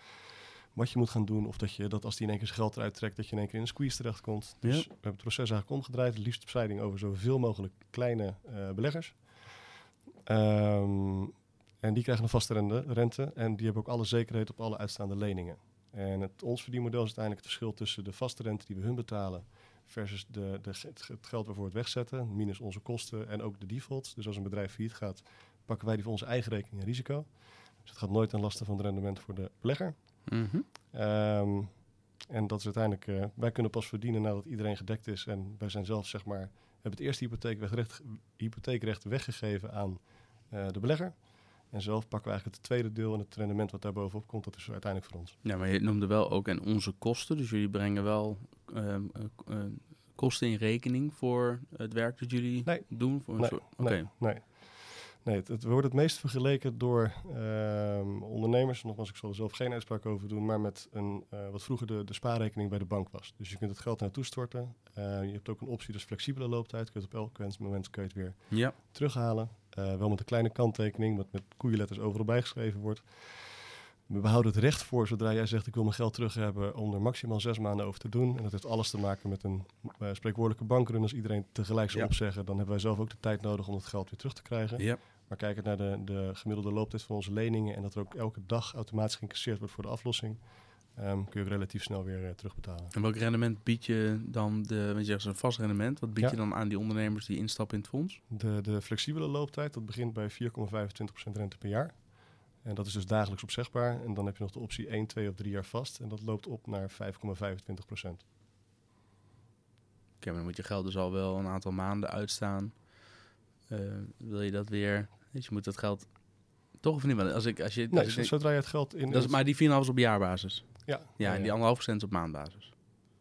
[SPEAKER 2] wat je moet gaan doen. Of dat je dat als die in één keer zijn geld eruit trekt, dat je in één keer in een squeeze terechtkomt. Dus
[SPEAKER 1] Ja.
[SPEAKER 2] we hebben het proces eigenlijk omgedraaid. Het liefst spreiding over zoveel mogelijk kleine uh, beleggers. Um, en die krijgen een vaste rente, rente. En die hebben ook alle zekerheid op alle uitstaande leningen. En het, ons verdienmodel is uiteindelijk het verschil tussen de vaste rente die we hun betalen versus de, de, het geld waarvoor we het wegzetten, minus onze kosten en ook de defaults. Dus als een bedrijf failliet gaat, pakken wij die voor onze eigen rekening en risico. Dus het gaat nooit ten laste van het rendement voor de belegger.
[SPEAKER 1] Mhm.
[SPEAKER 2] Ehm, en dat is uiteindelijk, eh, wij kunnen pas verdienen nadat iedereen gedekt is. En wij zijn zelf, zeg maar, hebben het eerste hypotheekrecht, hypotheekrecht weggegeven aan eh, de belegger. En zelf pakken we eigenlijk het tweede deel en het rendement wat daar bovenop komt, dat is uiteindelijk voor ons.
[SPEAKER 1] Ja, maar je noemde wel ook en onze kosten. Dus jullie brengen wel ehm, eh, kosten in rekening voor het werk dat jullie
[SPEAKER 2] Nee.
[SPEAKER 1] doen? Voor een
[SPEAKER 2] Nee,
[SPEAKER 1] soort-.
[SPEAKER 2] Nee, nee. Nee het, het wordt het meest vergeleken door ehm, ondernemers. Nogmaals, ik zal er zelf geen uitspraak over doen, maar met een, eh, wat vroeger de, de spaarrekening bij de bank was. Dus je kunt het geld naartoe storten. Eh, je hebt ook een optie, dus flexibele looptijd. Je kunt op elk moment kun je het weer
[SPEAKER 1] Ja,
[SPEAKER 2] terughalen. Eh, wel met een kleine kanttekening, wat met koeienletters overal bijgeschreven wordt. We behouden het recht voor, zodra jij zegt ik wil mijn geld terug hebben, om er maximaal zes maanden over te doen. En dat heeft alles te maken met een eh, spreekwoordelijke bankrun. Als iedereen tegelijk zou
[SPEAKER 1] Ja.
[SPEAKER 2] opzeggen, dan hebben wij zelf ook de tijd nodig om het geld weer terug te krijgen.
[SPEAKER 1] ja.
[SPEAKER 2] Maar kijkend naar de, de gemiddelde looptijd van onze leningen en dat er ook elke dag automatisch geïncasseerd wordt voor de aflossing, ehm, kun je ook relatief snel weer eh, terugbetalen.
[SPEAKER 1] En welk rendement bied je dan, de, want je zegt een vast rendement, wat bied
[SPEAKER 2] Ja.
[SPEAKER 1] je dan aan die ondernemers die instappen in het fonds?
[SPEAKER 2] De, de flexibele looptijd, dat begint bij 4,25% rente per jaar. En dat is dus dagelijks opzegbaar. En dan heb je nog de optie 1, 2 of 3 jaar vast. En dat loopt op naar 5,25%.
[SPEAKER 1] Oké, maar dan moet je geld dus al wel een aantal maanden uitstaan. Eh, wil je dat weer, weet je, moet dat geld toch of niet? Als ik, als je,
[SPEAKER 2] Nee,
[SPEAKER 1] als
[SPEAKER 2] zodra je het geld in...
[SPEAKER 1] dat is, maar die 4,5 is op jaarbasis.
[SPEAKER 2] ja,
[SPEAKER 1] Ja, en die anderhalf procent is op maandbasis.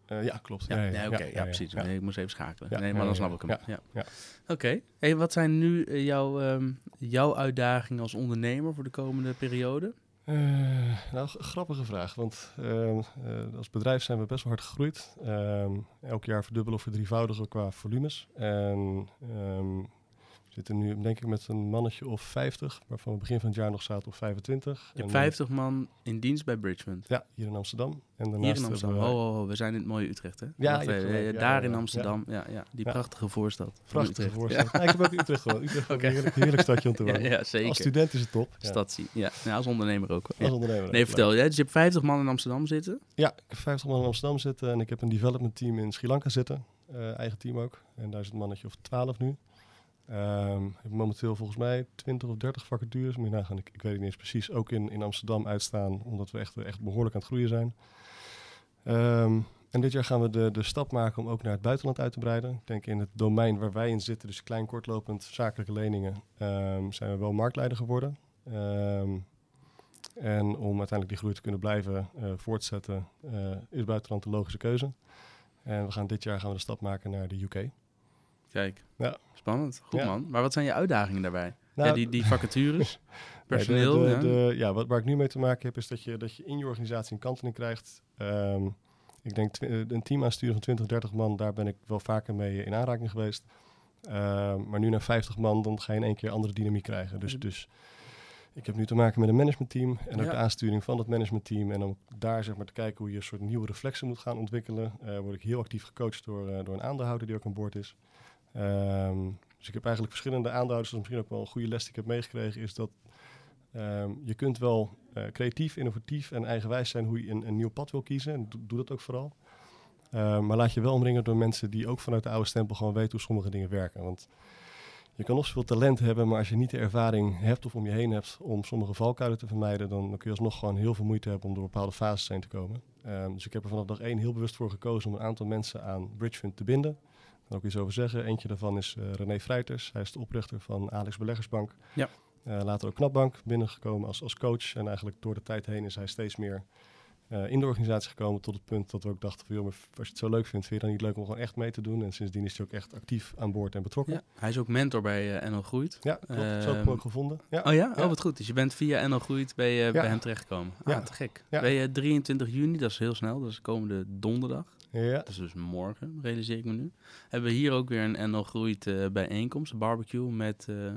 [SPEAKER 2] Eh, ja, klopt.
[SPEAKER 1] Ja, ja, oké, ja, precies. Nee, ik moest even schakelen. Nee, maar dan snap ik hem. Ja.
[SPEAKER 2] ja.
[SPEAKER 1] Oké. Hey, wat zijn nu eh, jouw, ehm, jouw uitdagingen als ondernemer voor de komende periode?
[SPEAKER 2] Eh, nou, grappige vraag. Want ehm, eh, als bedrijf zijn we best wel hard gegroeid. Ehm, elk jaar verdubbelen of verdrievoudigen qua volumes. En zitten nu denk ik met een mannetje of 50, waarvan we begin van het jaar nog zaten op 25.
[SPEAKER 1] Je hebt
[SPEAKER 2] En,
[SPEAKER 1] 50 man in dienst bij Bridgefund.
[SPEAKER 2] Ja, hier in Amsterdam. En
[SPEAKER 1] Hier in Amsterdam.
[SPEAKER 2] hebben
[SPEAKER 1] Oh,
[SPEAKER 2] we
[SPEAKER 1] oh, oh, we zijn in het mooie Utrecht, hè?
[SPEAKER 2] Ja, gelijk.
[SPEAKER 1] eh,
[SPEAKER 2] Ja,
[SPEAKER 1] daar
[SPEAKER 2] ja,
[SPEAKER 1] in. Amsterdam. Ja, ja, die prachtige voorstad.
[SPEAKER 2] prachtige. Ja. ik heb ook Utrecht gewoond. Utrecht
[SPEAKER 1] Oké.
[SPEAKER 2] een heerlijk, heerlijk stadje om te wonen.
[SPEAKER 1] ja, zeker.
[SPEAKER 2] Als student is het top. Ja.
[SPEAKER 1] Stadsie. Ja, als ondernemer ook.
[SPEAKER 2] Als ondernemer.
[SPEAKER 1] Nee, vertel. Ja, dus je hebt 50 man in Amsterdam zitten.
[SPEAKER 2] Ja, ik heb 50 man in Amsterdam zitten en ik heb een development team in Sri Lanka zitten. Eh, eigen team ook. En daar is het mannetje of 12 nu. Ehm, ik momenteel volgens mij 20 of 30 vacatures. Moet je ik, ik weet niet eens precies. Ook in, in Amsterdam uitstaan, omdat we echt, echt behoorlijk aan het groeien zijn. Ehm, en dit jaar gaan we de, de stap maken om ook naar het buitenland uit te breiden. Ik denk in het domein waar wij in zitten, dus klein kortlopend zakelijke leningen, ehm, zijn we wel marktleider geworden. En om uiteindelijk die groei te kunnen blijven eh, voortzetten, eh, is buitenland de logische keuze. En we gaan dit jaar gaan we de stap maken naar de UK.
[SPEAKER 1] Kijk.
[SPEAKER 2] Ja.
[SPEAKER 1] Spannend. Goed
[SPEAKER 2] Ja.
[SPEAKER 1] man. Maar wat zijn je uitdagingen daarbij?
[SPEAKER 2] Nou,
[SPEAKER 1] ja, die, die vacatures,
[SPEAKER 2] de-
[SPEAKER 1] personeel.
[SPEAKER 2] de,
[SPEAKER 1] ja.
[SPEAKER 2] de- ja, wat, waar ik nu mee te maken heb, is dat je, dat je in je organisatie een kanteling krijgt. Ehm, ik denk eh, een team aansturen van 20, 30 man, daar ben ik wel vaker mee in aanraking geweest. Ehm, maar nu naar 50 man, dan ga je in één keer andere dynamiek krijgen. Dus, dus ik heb nu te maken met een managementteam en ook
[SPEAKER 1] Ja.
[SPEAKER 2] de aansturing van dat managementteam. En om daar zeg maar, te kijken hoe je een soort nieuwe reflexen moet gaan ontwikkelen, eh, word ik heel actief gecoacht door, eh, door een aandeelhouder die ook aan boord is. Ehm, dus ik heb eigenlijk verschillende aandeelhouders. Dat is misschien ook wel een goede les die ik heb meegekregen, is dat ehm, je kunt wel eh, creatief, innovatief en eigenwijs zijn hoe je een, een nieuw pad wil kiezen. En doe, dat ook vooral. Ehm, maar laat je wel omringen door mensen die ook vanuit de oude stempel gewoon weten hoe sommige dingen werken. Want je kan nog zoveel talent hebben, maar als je niet de ervaring hebt of om je heen hebt om sommige valkuilen te vermijden, dan, kun je alsnog gewoon heel veel moeite hebben om door bepaalde fases heen te komen. Dus ik heb er vanaf dag één heel bewust voor gekozen om een aantal mensen aan Bridgefund te binden. Kan ook iets over zeggen. Eentje daarvan is eh, René Vrijters. Hij is de oprichter van Alex Beleggersbank.
[SPEAKER 1] Ja.
[SPEAKER 2] Eh, later ook Knapbank binnengekomen als, als coach. En eigenlijk door de tijd heen is hij steeds meer eh, in de organisatie gekomen tot het punt dat we ook dachten van... joh, maar als je het zo leuk vindt, vind je dan niet leuk om gewoon echt mee te doen? En sindsdien is hij ook echt actief aan boord en betrokken.
[SPEAKER 1] Ja, hij is ook mentor bij NL Groeit.
[SPEAKER 2] Ja, klopt. Zo heb ik ook gevonden. Ja.
[SPEAKER 1] Oh ja?
[SPEAKER 2] Ja.
[SPEAKER 1] Oh, wat goed. Dus je bent via NL Groeit bij, eh, bij hem terechtgekomen. Ah,
[SPEAKER 2] Ja.
[SPEAKER 1] te gek. Je 23 juni, dat is heel snel, dat is komende donderdag.
[SPEAKER 2] Ja.
[SPEAKER 1] Dat is dus morgen, realiseer ik me nu. Hebben we hier ook weer een NL Groeit eh, bijeenkomst, een barbecue met eh, eh,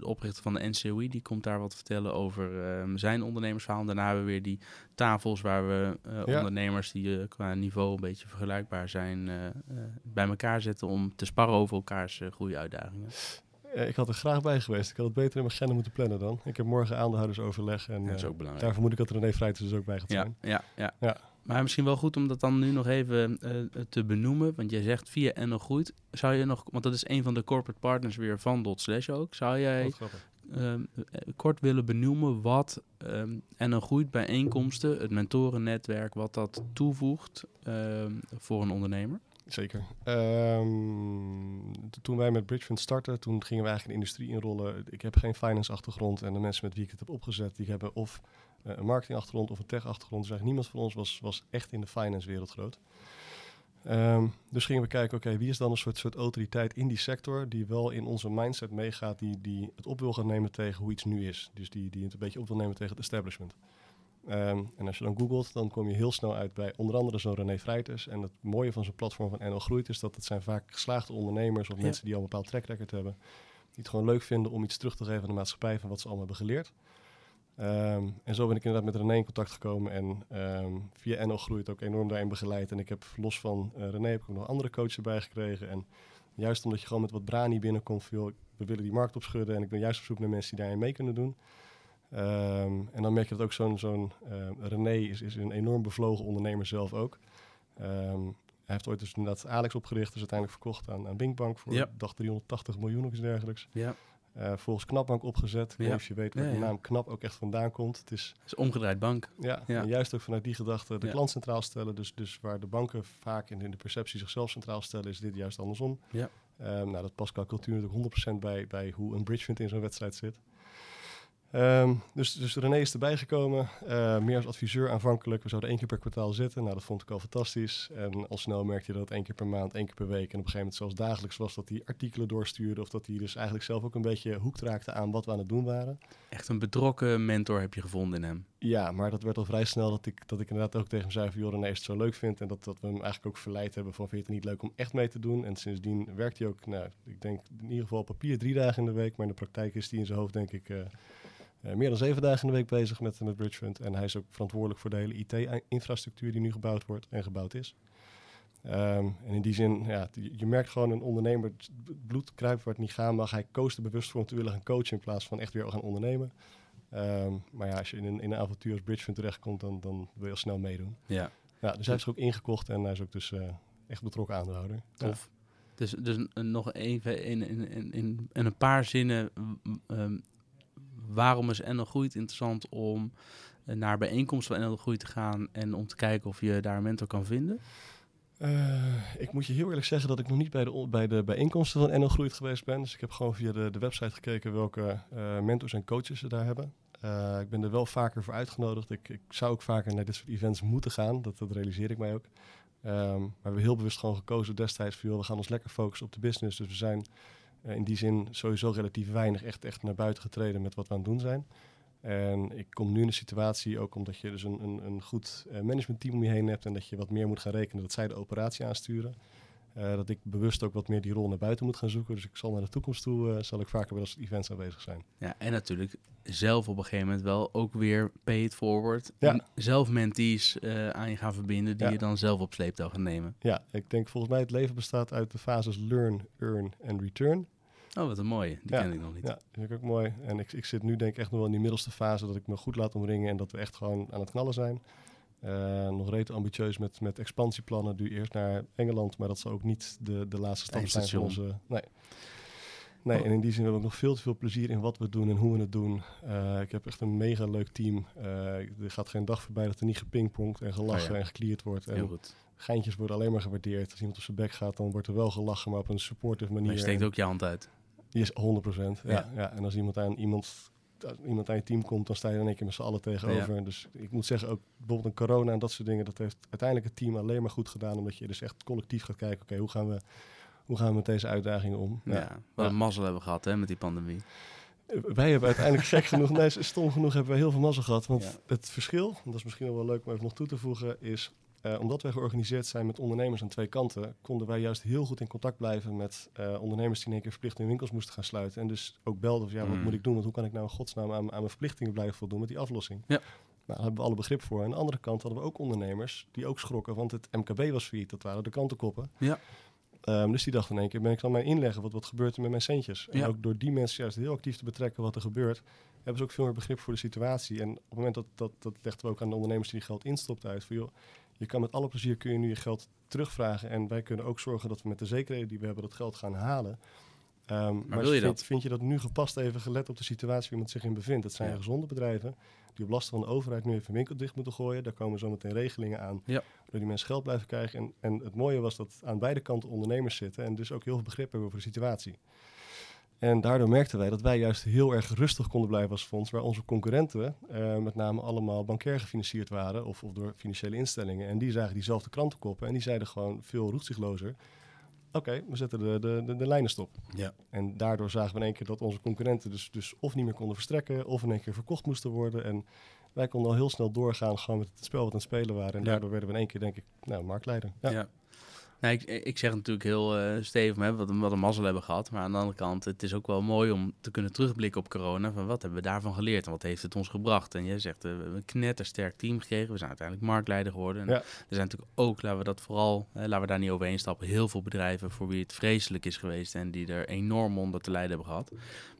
[SPEAKER 1] de oprichter van de NCOI. Die komt daar wat vertellen over ehm, zijn ondernemersverhaal. En daarna hebben we weer die tafels waar we
[SPEAKER 2] Ja.
[SPEAKER 1] ondernemers die qua niveau een beetje vergelijkbaar zijn bij elkaar zetten om te sparren over elkaars uh, goede uitdagingen.
[SPEAKER 2] Eh, ik had er graag bij geweest. Ik had het beter in mijn agenda moeten plannen dan. Ik heb morgen aandeelhoudersoverleg. En
[SPEAKER 1] dat is ook belangrijk.
[SPEAKER 2] daar vermoed ik dat René Vrijters dus ook bij gaat
[SPEAKER 1] Ja,
[SPEAKER 2] zijn.
[SPEAKER 1] ja, ja.
[SPEAKER 2] Ja.
[SPEAKER 1] Maar misschien wel goed om dat dan nu nog even uh, te benoemen. Want jij zegt via en nog groeit. Zou je nog, want dat is een van de corporate partners weer van Dot Slash ook. Zou jij uh, kort willen benoemen wat um, en nog groeit bijeenkomsten, het mentorennetwerk, wat dat toevoegt uh, voor een ondernemer?
[SPEAKER 2] Zeker. Toen wij met Bridgefund startten, toen gingen we eigenlijk de industrie inrollen. Ik heb geen finance achtergrond en de mensen met wie ik het heb opgezet, die hebben of een marketingachtergrond of een tech achtergrond. Dus eigenlijk niemand van ons was, was echt in de finance wereld groot. Um, dus gingen we kijken, oké, wie is dan een soort, soort autoriteit in die sector die wel in onze mindset meegaat, die, die het op wil gaan nemen tegen hoe iets nu is. Dus die, die het een beetje op wil nemen tegen het establishment. Um, en als je dan googelt, dan kom je heel snel uit bij onder andere zo'n René Vrijters. En het mooie van zo'n platform van NL Groeit is dat het zijn vaak geslaagde ondernemers of mensen die al een bepaald track record hebben. Die het gewoon leuk vinden om iets terug te geven aan de maatschappij van wat ze allemaal hebben geleerd. Um, en zo ben ik inderdaad met René in contact gekomen en um, via NL Groeit ook enorm daarin begeleid. En ik heb los van uh, René heb ik ook nog andere coaches erbij gekregen. En juist omdat je gewoon met wat brani binnenkomt, van, we willen die markt opschudden en ik ben juist op zoek naar mensen die daarin mee kunnen doen. Um, en dan merk je dat ook zo'n zo'n uh, René is, is een enorm bevlogen ondernemer zelf ook. Hij heeft ooit dus inderdaad Alex opgericht, is uiteindelijk verkocht aan, aan Binkbank voor, ja. dag 380 miljoen of iets dergelijks. Ja. Uh, volgens Knapbank opgezet. Ja. Je weet waar ja, de naam Knap ook echt vandaan komt. Het is,
[SPEAKER 1] het is omgedraaid bank.
[SPEAKER 2] Ja, En juist ook vanuit die gedachte de klant centraal stellen. Dus, dus waar de banken vaak in, in de perceptie zichzelf centraal stellen, is dit juist andersom. Ja. Um, nou, dat past qua cultuur natuurlijk 100% bij, bij hoe een bridge in zo'n wedstrijd zit. Um, dus, dus René is erbij gekomen, uh, meer als adviseur aanvankelijk. We zouden één keer per kwartaal zitten. Nou, dat vond ik al fantastisch. En al snel merkte je dat het één keer per maand, één keer per week... en op een gegeven moment zelfs dagelijks was dat hij artikelen doorstuurde... of dat hij dus eigenlijk zelf ook een beetje hoekt raakte aan wat we aan het doen waren.
[SPEAKER 1] Echt een betrokken mentor heb je gevonden in hem.
[SPEAKER 2] Ja, maar dat werd al vrij snel dat ik, dat ik inderdaad ook tegen hem zei... van joh, René is het zo leuk vindt... en dat, dat we hem eigenlijk ook verleid hebben van... vind je het niet leuk om echt mee te doen? En sindsdien werkt hij ook, nou, ik denk in ieder geval op papier drie dagen in de week... maar in de praktijk is hij in zijn hoofd denk ik... Uh, meer dan zeven dagen in de week bezig met, met Bridgefund. En hij is ook verantwoordelijk voor de hele IT-infrastructuur die nu gebouwd wordt en gebouwd is. Um, en in die zin, ja, je merkt gewoon een ondernemer, het bloed kruipt waar het niet gaan mag. Hij koos er bewust voor om te willen gaan coachen in plaats van echt weer gaan ondernemen. Um, maar ja, als je in een, in een avontuur als Bridgefund terechtkomt, dan, dan wil je al snel meedoen. Ja. ja dus hij is er ook ingekocht en hij is ook dus uh, echt betrokken aandeelhouder.
[SPEAKER 1] Tof. Ja. Dus, dus nog even in, in, in, in, een paar zinnen um, waarom is NL Groeit interessant om eh, naar bijeenkomsten van NL Groeit te gaan en om te kijken of je daar een mentor kan vinden?
[SPEAKER 2] Uh, ik moet je heel eerlijk zeggen dat ik nog niet bij de, bij de bijeenkomsten van NL Groeit geweest ben. Dus ik heb gewoon via de, de website gekeken welke uh, mentors en coaches ze daar hebben. Ik ben er wel vaker voor uitgenodigd. Ik, ik, zou ook vaker naar dit soort events moeten gaan. Dat, dat realiseer ik mij ook. Um, maar we hebben heel bewust gewoon gekozen destijds voor, joh, we gaan ons lekker focussen op de business. Dus we zijn in die zin sowieso relatief weinig echt, echt naar buiten getreden met wat we aan het doen zijn. En ik kom nu in een situatie, ook omdat je dus een, een, een goed uh, managementteam om je heen hebt en dat je wat meer moet gaan rekenen dat zij de operatie aansturen. Uh, dat ik bewust ook wat meer die rol naar buiten moet gaan zoeken. Dus ik zal naar de toekomst toe, uh, zal ik vaker bij dat events aanwezig zijn.
[SPEAKER 1] Ja, en natuurlijk zelf op een gegeven moment wel ook weer pay it forward. Ja. Zelf mentees uh, aan je gaan verbinden die ja. je dan zelf op sleeptouw gaan nemen.
[SPEAKER 2] Ja, ik denk volgens mij het leven bestaat uit de fases learn, earn en return.
[SPEAKER 1] Oh, wat een mooie. Die
[SPEAKER 2] ja,
[SPEAKER 1] ken ik nog niet.
[SPEAKER 2] Ja, dat vind ik ook mooi. En ik, ik zit nu denk ik echt nog wel in die middelste fase dat ik me goed laat omringen en dat we echt gewoon aan het knallen zijn. Uh, nog rete ambitieus met, met expansieplannen. Nu eerst naar Engeland, maar dat zal ook niet de, de laatste stap zijn van onze... Nee. Nee, en in die zin hebben we ook nog veel te veel plezier in wat we doen en hoe we het doen. Uh, ik heb echt een mega leuk team. Uh, er gaat geen dag voorbij dat er niet gepingpongd en gelachen ja. en gekleerd wordt. En
[SPEAKER 1] Heel goed.
[SPEAKER 2] geintjes worden alleen maar gewaardeerd. Als iemand op zijn bek gaat, dan wordt er wel gelachen, maar op een supportive manier. Maar
[SPEAKER 1] je steekt ook je hand uit.
[SPEAKER 2] Is 100 Ja, ja. ja. En als iemand aan iemand iemand aan je team komt, dan sta je in één keer met z'n allen tegenover. Ja. Dus ik moet zeggen, ook bijvoorbeeld een corona en dat soort dingen, dat heeft uiteindelijk het team alleen maar goed gedaan. Omdat je dus echt collectief gaat kijken, oké, okay, hoe gaan we hoe gaan we met deze uitdagingen om?
[SPEAKER 1] Ja, ja. wat een mazzel hebben we gehad hè, met die pandemie.
[SPEAKER 2] Wij hebben uiteindelijk gek genoeg, nee, stom genoeg hebben we heel veel mazzel gehad. Want ja. het verschil, dat is misschien wel leuk om even nog toe te voegen, is uh, omdat wij georganiseerd zijn met ondernemers aan twee kanten, konden wij juist heel goed in contact blijven met uh, ondernemers die in één keer verplicht hun winkels moesten gaan sluiten. En dus ook belden van ja, wat mm. moet ik doen? Want hoe kan ik nou in godsnaam aan, aan mijn verplichtingen blijven voldoen met die aflossing? Ja. Nou, daar hebben we alle begrip voor. Aan de andere kant hadden we ook ondernemers die ook schrokken, want het MKB was failliet. Dat waren de krantenkoppen. Ja. Um, dus die dachten in één keer, ben ik dan mijn inleggen? Wat, wat gebeurt er met mijn centjes? En ja. ook door die mensen juist heel actief te betrekken wat er gebeurt, hebben ze ook veel meer begrip voor de situatie. En op het moment dat, dat, dat legden we ook aan de ondernemers die geld instopt uit, van joh, Je kan met alle plezier kun je nu je geld terugvragen. En wij kunnen ook zorgen dat we met de zekerheden die we hebben dat geld gaan halen. Um, maar,
[SPEAKER 1] wil je
[SPEAKER 2] vind,
[SPEAKER 1] dat?
[SPEAKER 2] vind je dat nu gepast even gelet op de situatie waar iemand zich in bevindt? Het zijn
[SPEAKER 1] Ja.
[SPEAKER 2] gezonde bedrijven die op last van de overheid nu even winkel dicht moeten gooien. Daar komen zometeen regelingen aan
[SPEAKER 1] Ja.
[SPEAKER 2] waardoor die mensen geld blijven krijgen. En, en het mooie was dat aan beide kanten ondernemers zitten en dus ook heel veel begrip hebben voor de situatie. En daardoor merkten wij dat wij juist heel erg rustig konden blijven als fonds, waar onze concurrenten eh, met name allemaal bankair gefinancierd waren of, of door financiële instellingen. En die zagen diezelfde krantenkoppen en die zeiden gewoon veel roetzichtlozer, oké, we zetten de, de, de, de lijnen stop.
[SPEAKER 1] Ja.
[SPEAKER 2] En daardoor zagen we in één keer dat onze concurrenten dus, dus of niet meer konden verstrekken, of in één keer verkocht moesten worden. En wij konden al heel snel doorgaan gewoon met het spel wat aan het spelen waren. En
[SPEAKER 1] Ja.
[SPEAKER 2] daardoor werden we in één keer, denk ik, nou, marktleider. Ja.
[SPEAKER 1] Ja. Nou, ik, ik zeg natuurlijk heel eh stevig, hè, wat, een- wat een mazzel hebben gehad. Maar aan de andere kant, het is ook wel mooi om te kunnen terugblikken op corona. Van wat hebben we daarvan geleerd en wat heeft het ons gebracht? En jij zegt, eh, we hebben een knettersterk team gekregen. We zijn uiteindelijk marktleider geworden. En
[SPEAKER 2] Ja.
[SPEAKER 1] Er zijn natuurlijk ook, laten we dat vooral, laten we daar niet overheen stappen, heel veel bedrijven voor wie het vreselijk is geweest en die er enorm onder te lijden hebben gehad.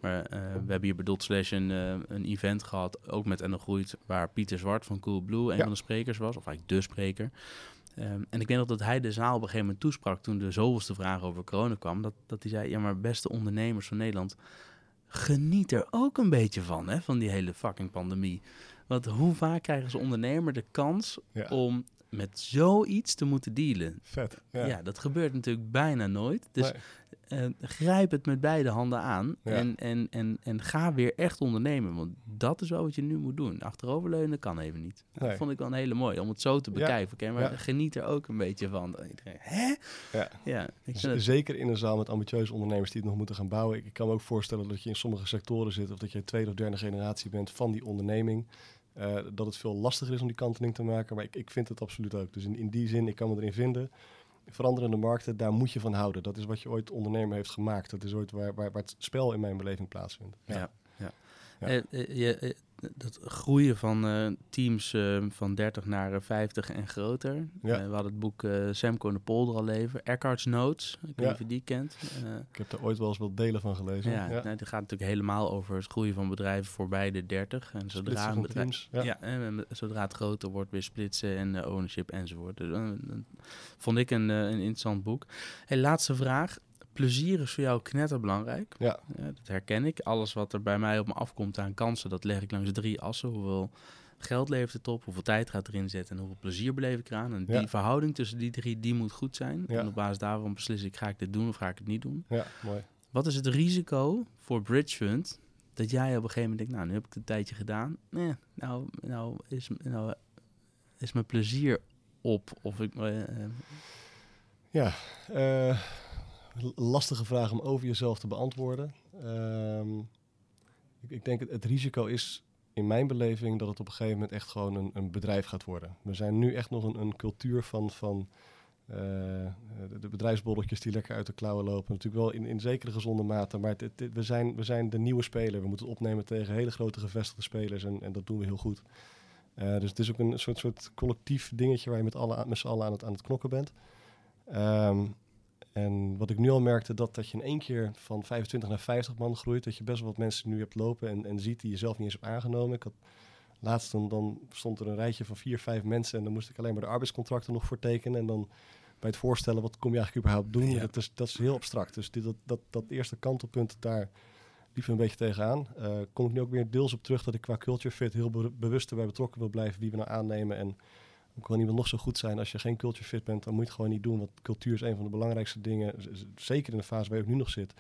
[SPEAKER 1] Maar eh, we hebben hier bij Dot Slash een, een event gehad, ook met En Groeit, waar Pieter Zwart van Coolblue een
[SPEAKER 2] Ja.
[SPEAKER 1] van de sprekers was, of eigenlijk de spreker. Ehm, en ik weet nog dat hij de zaal op een gegeven moment toesprak toen de zoveelste vraag over corona kwam. Dat, dat hij zei, ja maar beste ondernemers van Nederland, geniet er ook een beetje van, hè, van die hele fucking pandemie. Want hoe vaak krijgen ze ondernemer de kans
[SPEAKER 2] Ja.
[SPEAKER 1] om met zoiets te moeten dealen?
[SPEAKER 2] Vet.
[SPEAKER 1] Ja.
[SPEAKER 2] Ja.
[SPEAKER 1] dat gebeurt natuurlijk bijna nooit. Dus
[SPEAKER 2] Nee.
[SPEAKER 1] Eh, grijp het met beide handen aan
[SPEAKER 2] Ja.
[SPEAKER 1] en, en, en, en ga weer echt ondernemen. Want dat is wel wat je nu moet doen. Achteroverleunen kan even niet. Dat vond ik wel een hele mooie, om het zo te
[SPEAKER 2] Ja.
[SPEAKER 1] bekijken. Oké, maar
[SPEAKER 2] Ja.
[SPEAKER 1] geniet er ook een beetje van. Hè?
[SPEAKER 2] Ja.
[SPEAKER 1] Ja, ik vind het...
[SPEAKER 2] Zeker in een zaal met ambitieuze ondernemers die het nog moeten gaan bouwen. Ik, ik kan me ook voorstellen dat je in sommige sectoren zit of dat je tweede of derde generatie bent van die onderneming. eh, dat het veel lastiger is om die kanteling te maken. Maar ik, ik vind het absoluut ook. Dus in, in die zin, ik kan me erin vinden. Veranderende markten, daar moet je van houden. Dat is wat je ooit ondernemer heeft gemaakt. Dat is ooit waar, waar, waar het spel in mijn beleving plaatsvindt.
[SPEAKER 1] Ja, ja.
[SPEAKER 2] Ja.
[SPEAKER 1] Eh, eh, je, eh, dat groeien van eh, teams eh, van 30 naar eh, 50 en groter.
[SPEAKER 2] Ja.
[SPEAKER 1] Eh, we hadden het boek eh Semco en de Polder al leven. Eckhart's Notes, ik weet niet of je die kent. Eh,
[SPEAKER 2] Ik heb daar ooit wel eens wat delen van gelezen.
[SPEAKER 1] ja, Nou, die gaat natuurlijk helemaal over het groeien van bedrijven voorbij de 30. En zodra een bedrijf,
[SPEAKER 2] teams. Ja.
[SPEAKER 1] ja, en zodra het groter wordt, weer splitsen en eh, ownership enzovoort. Dus, eh, dat vond ik een, eh, een interessant boek. Hey, laatste vraag. Plezier is voor jou knetterbelangrijk.
[SPEAKER 2] Ja.
[SPEAKER 1] Ja, dat herken ik. Alles wat er bij mij op me afkomt aan kansen, dat leg ik langs drie assen. Hoeveel geld levert het op, hoeveel tijd gaat erin zitten en hoeveel plezier beleef ik eraan. En die verhouding tussen die drie, die moet goed zijn.
[SPEAKER 2] Ja.
[SPEAKER 1] En op basis daarvan beslis ik, ga ik dit doen of ga ik het niet doen.
[SPEAKER 2] ja, mooi.
[SPEAKER 1] Wat is het risico voor Bridge Fund dat jij op een gegeven moment denkt, nou, nu heb ik het een tijdje gedaan. Nee, nou, nou, is, nou is mijn plezier op. Of ik, eh, eh,
[SPEAKER 2] Ja, eh, lastige vraag om over jezelf te beantwoorden. Ehm, ik, ik denk het, het risico is in mijn beleving dat het op een gegeven moment echt gewoon een, een bedrijf gaat worden. We zijn nu echt nog een, een cultuur van, van eh, de, bedrijfsbolletjes die lekker uit de klauwen lopen. Natuurlijk wel in, in zekere gezonde mate, maar we, zijn, we zijn de nieuwe speler. We moeten het opnemen tegen hele grote gevestigde spelers en, en dat doen we heel goed. Eh, dus het is ook een soort, soort collectief dingetje waar je met, alle, met z'n allen aan het, aan het knokken bent. Ehm, en wat ik nu al merkte, dat, dat je in één keer van 25 naar 50 man groeit. Dat je best wel wat mensen nu hebt lopen en, en ziet die je zelf niet eens hebt aangenomen. Ik had, laatst dan, dan stond er een rijtje van vier, vijf mensen en dan moest ik alleen maar de arbeidscontracten nog voor tekenen. En dan bij het voorstellen, wat kom je eigenlijk überhaupt doen?
[SPEAKER 1] Ja.
[SPEAKER 2] Dat, is, dat is heel abstract. Dus dit, dat, dat, dat eerste kantelpunt, daar liep een beetje tegenaan. Eh kom ik nu ook weer deels op terug dat ik qua culture fit heel be- bewust erbij betrokken wil blijven wie we nou aannemen. En ook kan iemand nog zo goed zijn, als je geen culture fit bent, dan moet je het gewoon niet doen. Want cultuur is een van de belangrijkste dingen, zeker in de fase waar je ook nu nog zit.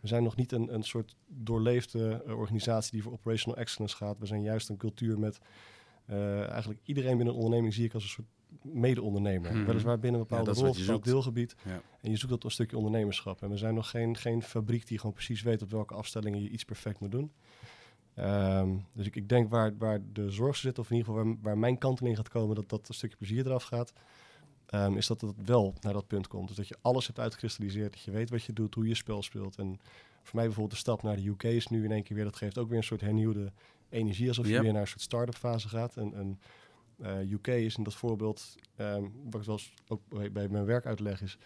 [SPEAKER 2] We zijn nog niet een, een soort doorleefde eh, organisatie die voor operational excellence gaat. We zijn juist een cultuur met eh, eigenlijk iedereen binnen een onderneming zie ik als een soort mede-ondernemer.
[SPEAKER 1] Mhm.
[SPEAKER 2] Weliswaar binnen een
[SPEAKER 1] Ja,
[SPEAKER 2] bepaalde
[SPEAKER 1] is
[SPEAKER 2] rol, bepaald deelgebied.
[SPEAKER 1] Ja.
[SPEAKER 2] En je zoekt dat een stukje ondernemerschap. En we zijn nog geen, geen fabriek die gewoon precies weet op welke afstellingen je iets perfect moet doen. Ehm, dus ik, ik denk waar, waar de zorg zit, of in ieder geval waar, waar mijn kanteling gaat komen, dat dat een stukje plezier eraf gaat. ehm, is dat het wel naar dat punt komt. Dus dat je alles hebt uitgekristalliseerd, dat je weet wat je doet, hoe je spel speelt. En voor mij bijvoorbeeld de stap naar de UK is nu in één keer weer, dat geeft ook weer een soort hernieuwde energie, alsof je weer naar een soort start-up fase gaat. En, en eh, UK is in dat voorbeeld, ehm, wat ik wel eens ook bij mijn werk uitleg is,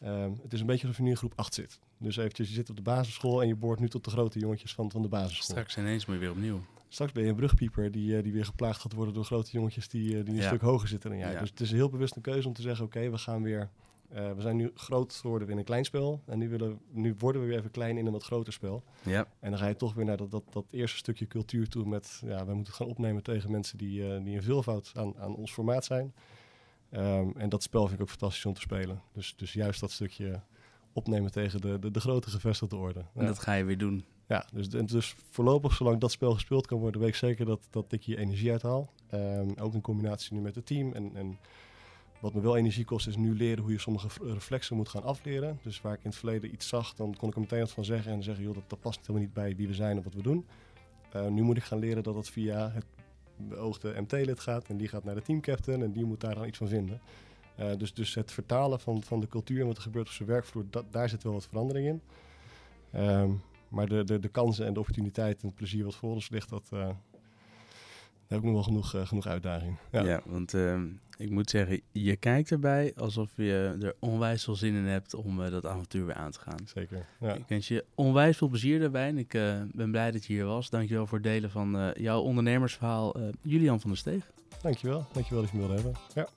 [SPEAKER 2] Ehm, het is een beetje alsof je nu in groep 8 zit. Dus eventjes, je zit op de basisschool en je boort nu tot de grote jongetjes van, van de basisschool.
[SPEAKER 1] Straks ineens moet je weer opnieuw.
[SPEAKER 2] Straks ben je een brugpieper die, eh, die weer geplaagd gaat worden door grote jongetjes die, eh, die een
[SPEAKER 1] Ja.
[SPEAKER 2] stuk hoger zitten dan jij.
[SPEAKER 1] Ja.
[SPEAKER 2] Dus het is heel bewust een keuze om te zeggen, oké, we gaan weer... eh, we zijn nu groot geworden in een klein spel. En nu, willen, nu worden we weer even klein in een wat groter spel.
[SPEAKER 1] Ja,
[SPEAKER 2] En dan ga je toch weer naar dat, dat, dat eerste stukje cultuur toe met... Ja, wij moeten het gaan opnemen tegen mensen die, die in veelvoud aan, aan ons formaat zijn. Ehm, en dat spel vind ik ook fantastisch om te spelen. Dus, dus juist dat stukje opnemen tegen de, de, de grote gevestigde orde.
[SPEAKER 1] en
[SPEAKER 2] Ja.
[SPEAKER 1] dat ga je weer doen.
[SPEAKER 2] Ja, dus, dus voorlopig, zolang dat spel gespeeld kan worden, weet ik zeker dat, dat ik hier energie uithaal. Ehm, ook in combinatie nu met het team. En, en wat me wel energie kost, is nu leren hoe je sommige reflexen moet gaan afleren. Dus waar ik in het verleden iets zag, dan kon ik er meteen wat van zeggen. En zeggen, joh, dat, dat past helemaal niet bij wie we zijn en wat we doen. Eh, nu moet ik gaan leren dat dat via het beoogde MT-lid gaat. En die gaat naar de teamcaptain en die moet daar dan iets van vinden. Eh, dus, dus het vertalen van, van de cultuur en wat er gebeurt op zijn werkvloer, dat, daar zit wel wat verandering in. Ehm, maar de, de, de kansen en de opportuniteiten en het plezier wat voor ons ligt, dat, eh, heb ik nog wel genoeg, eh, genoeg uitdaging.
[SPEAKER 1] Ja,
[SPEAKER 2] Ja.
[SPEAKER 1] want ehm, ik moet zeggen, je kijkt erbij alsof je er onwijs veel zin in hebt om eh, dat avontuur weer aan te gaan.
[SPEAKER 2] Zeker. Ja.
[SPEAKER 1] Ik wens je onwijs veel plezier daarbij en ik eh, ben blij dat je hier was. Dankjewel voor het delen van jouw ondernemersverhaal, Julian van der Steeg.
[SPEAKER 2] Dankjewel. Dankjewel dat je me wilde hebben. Ja.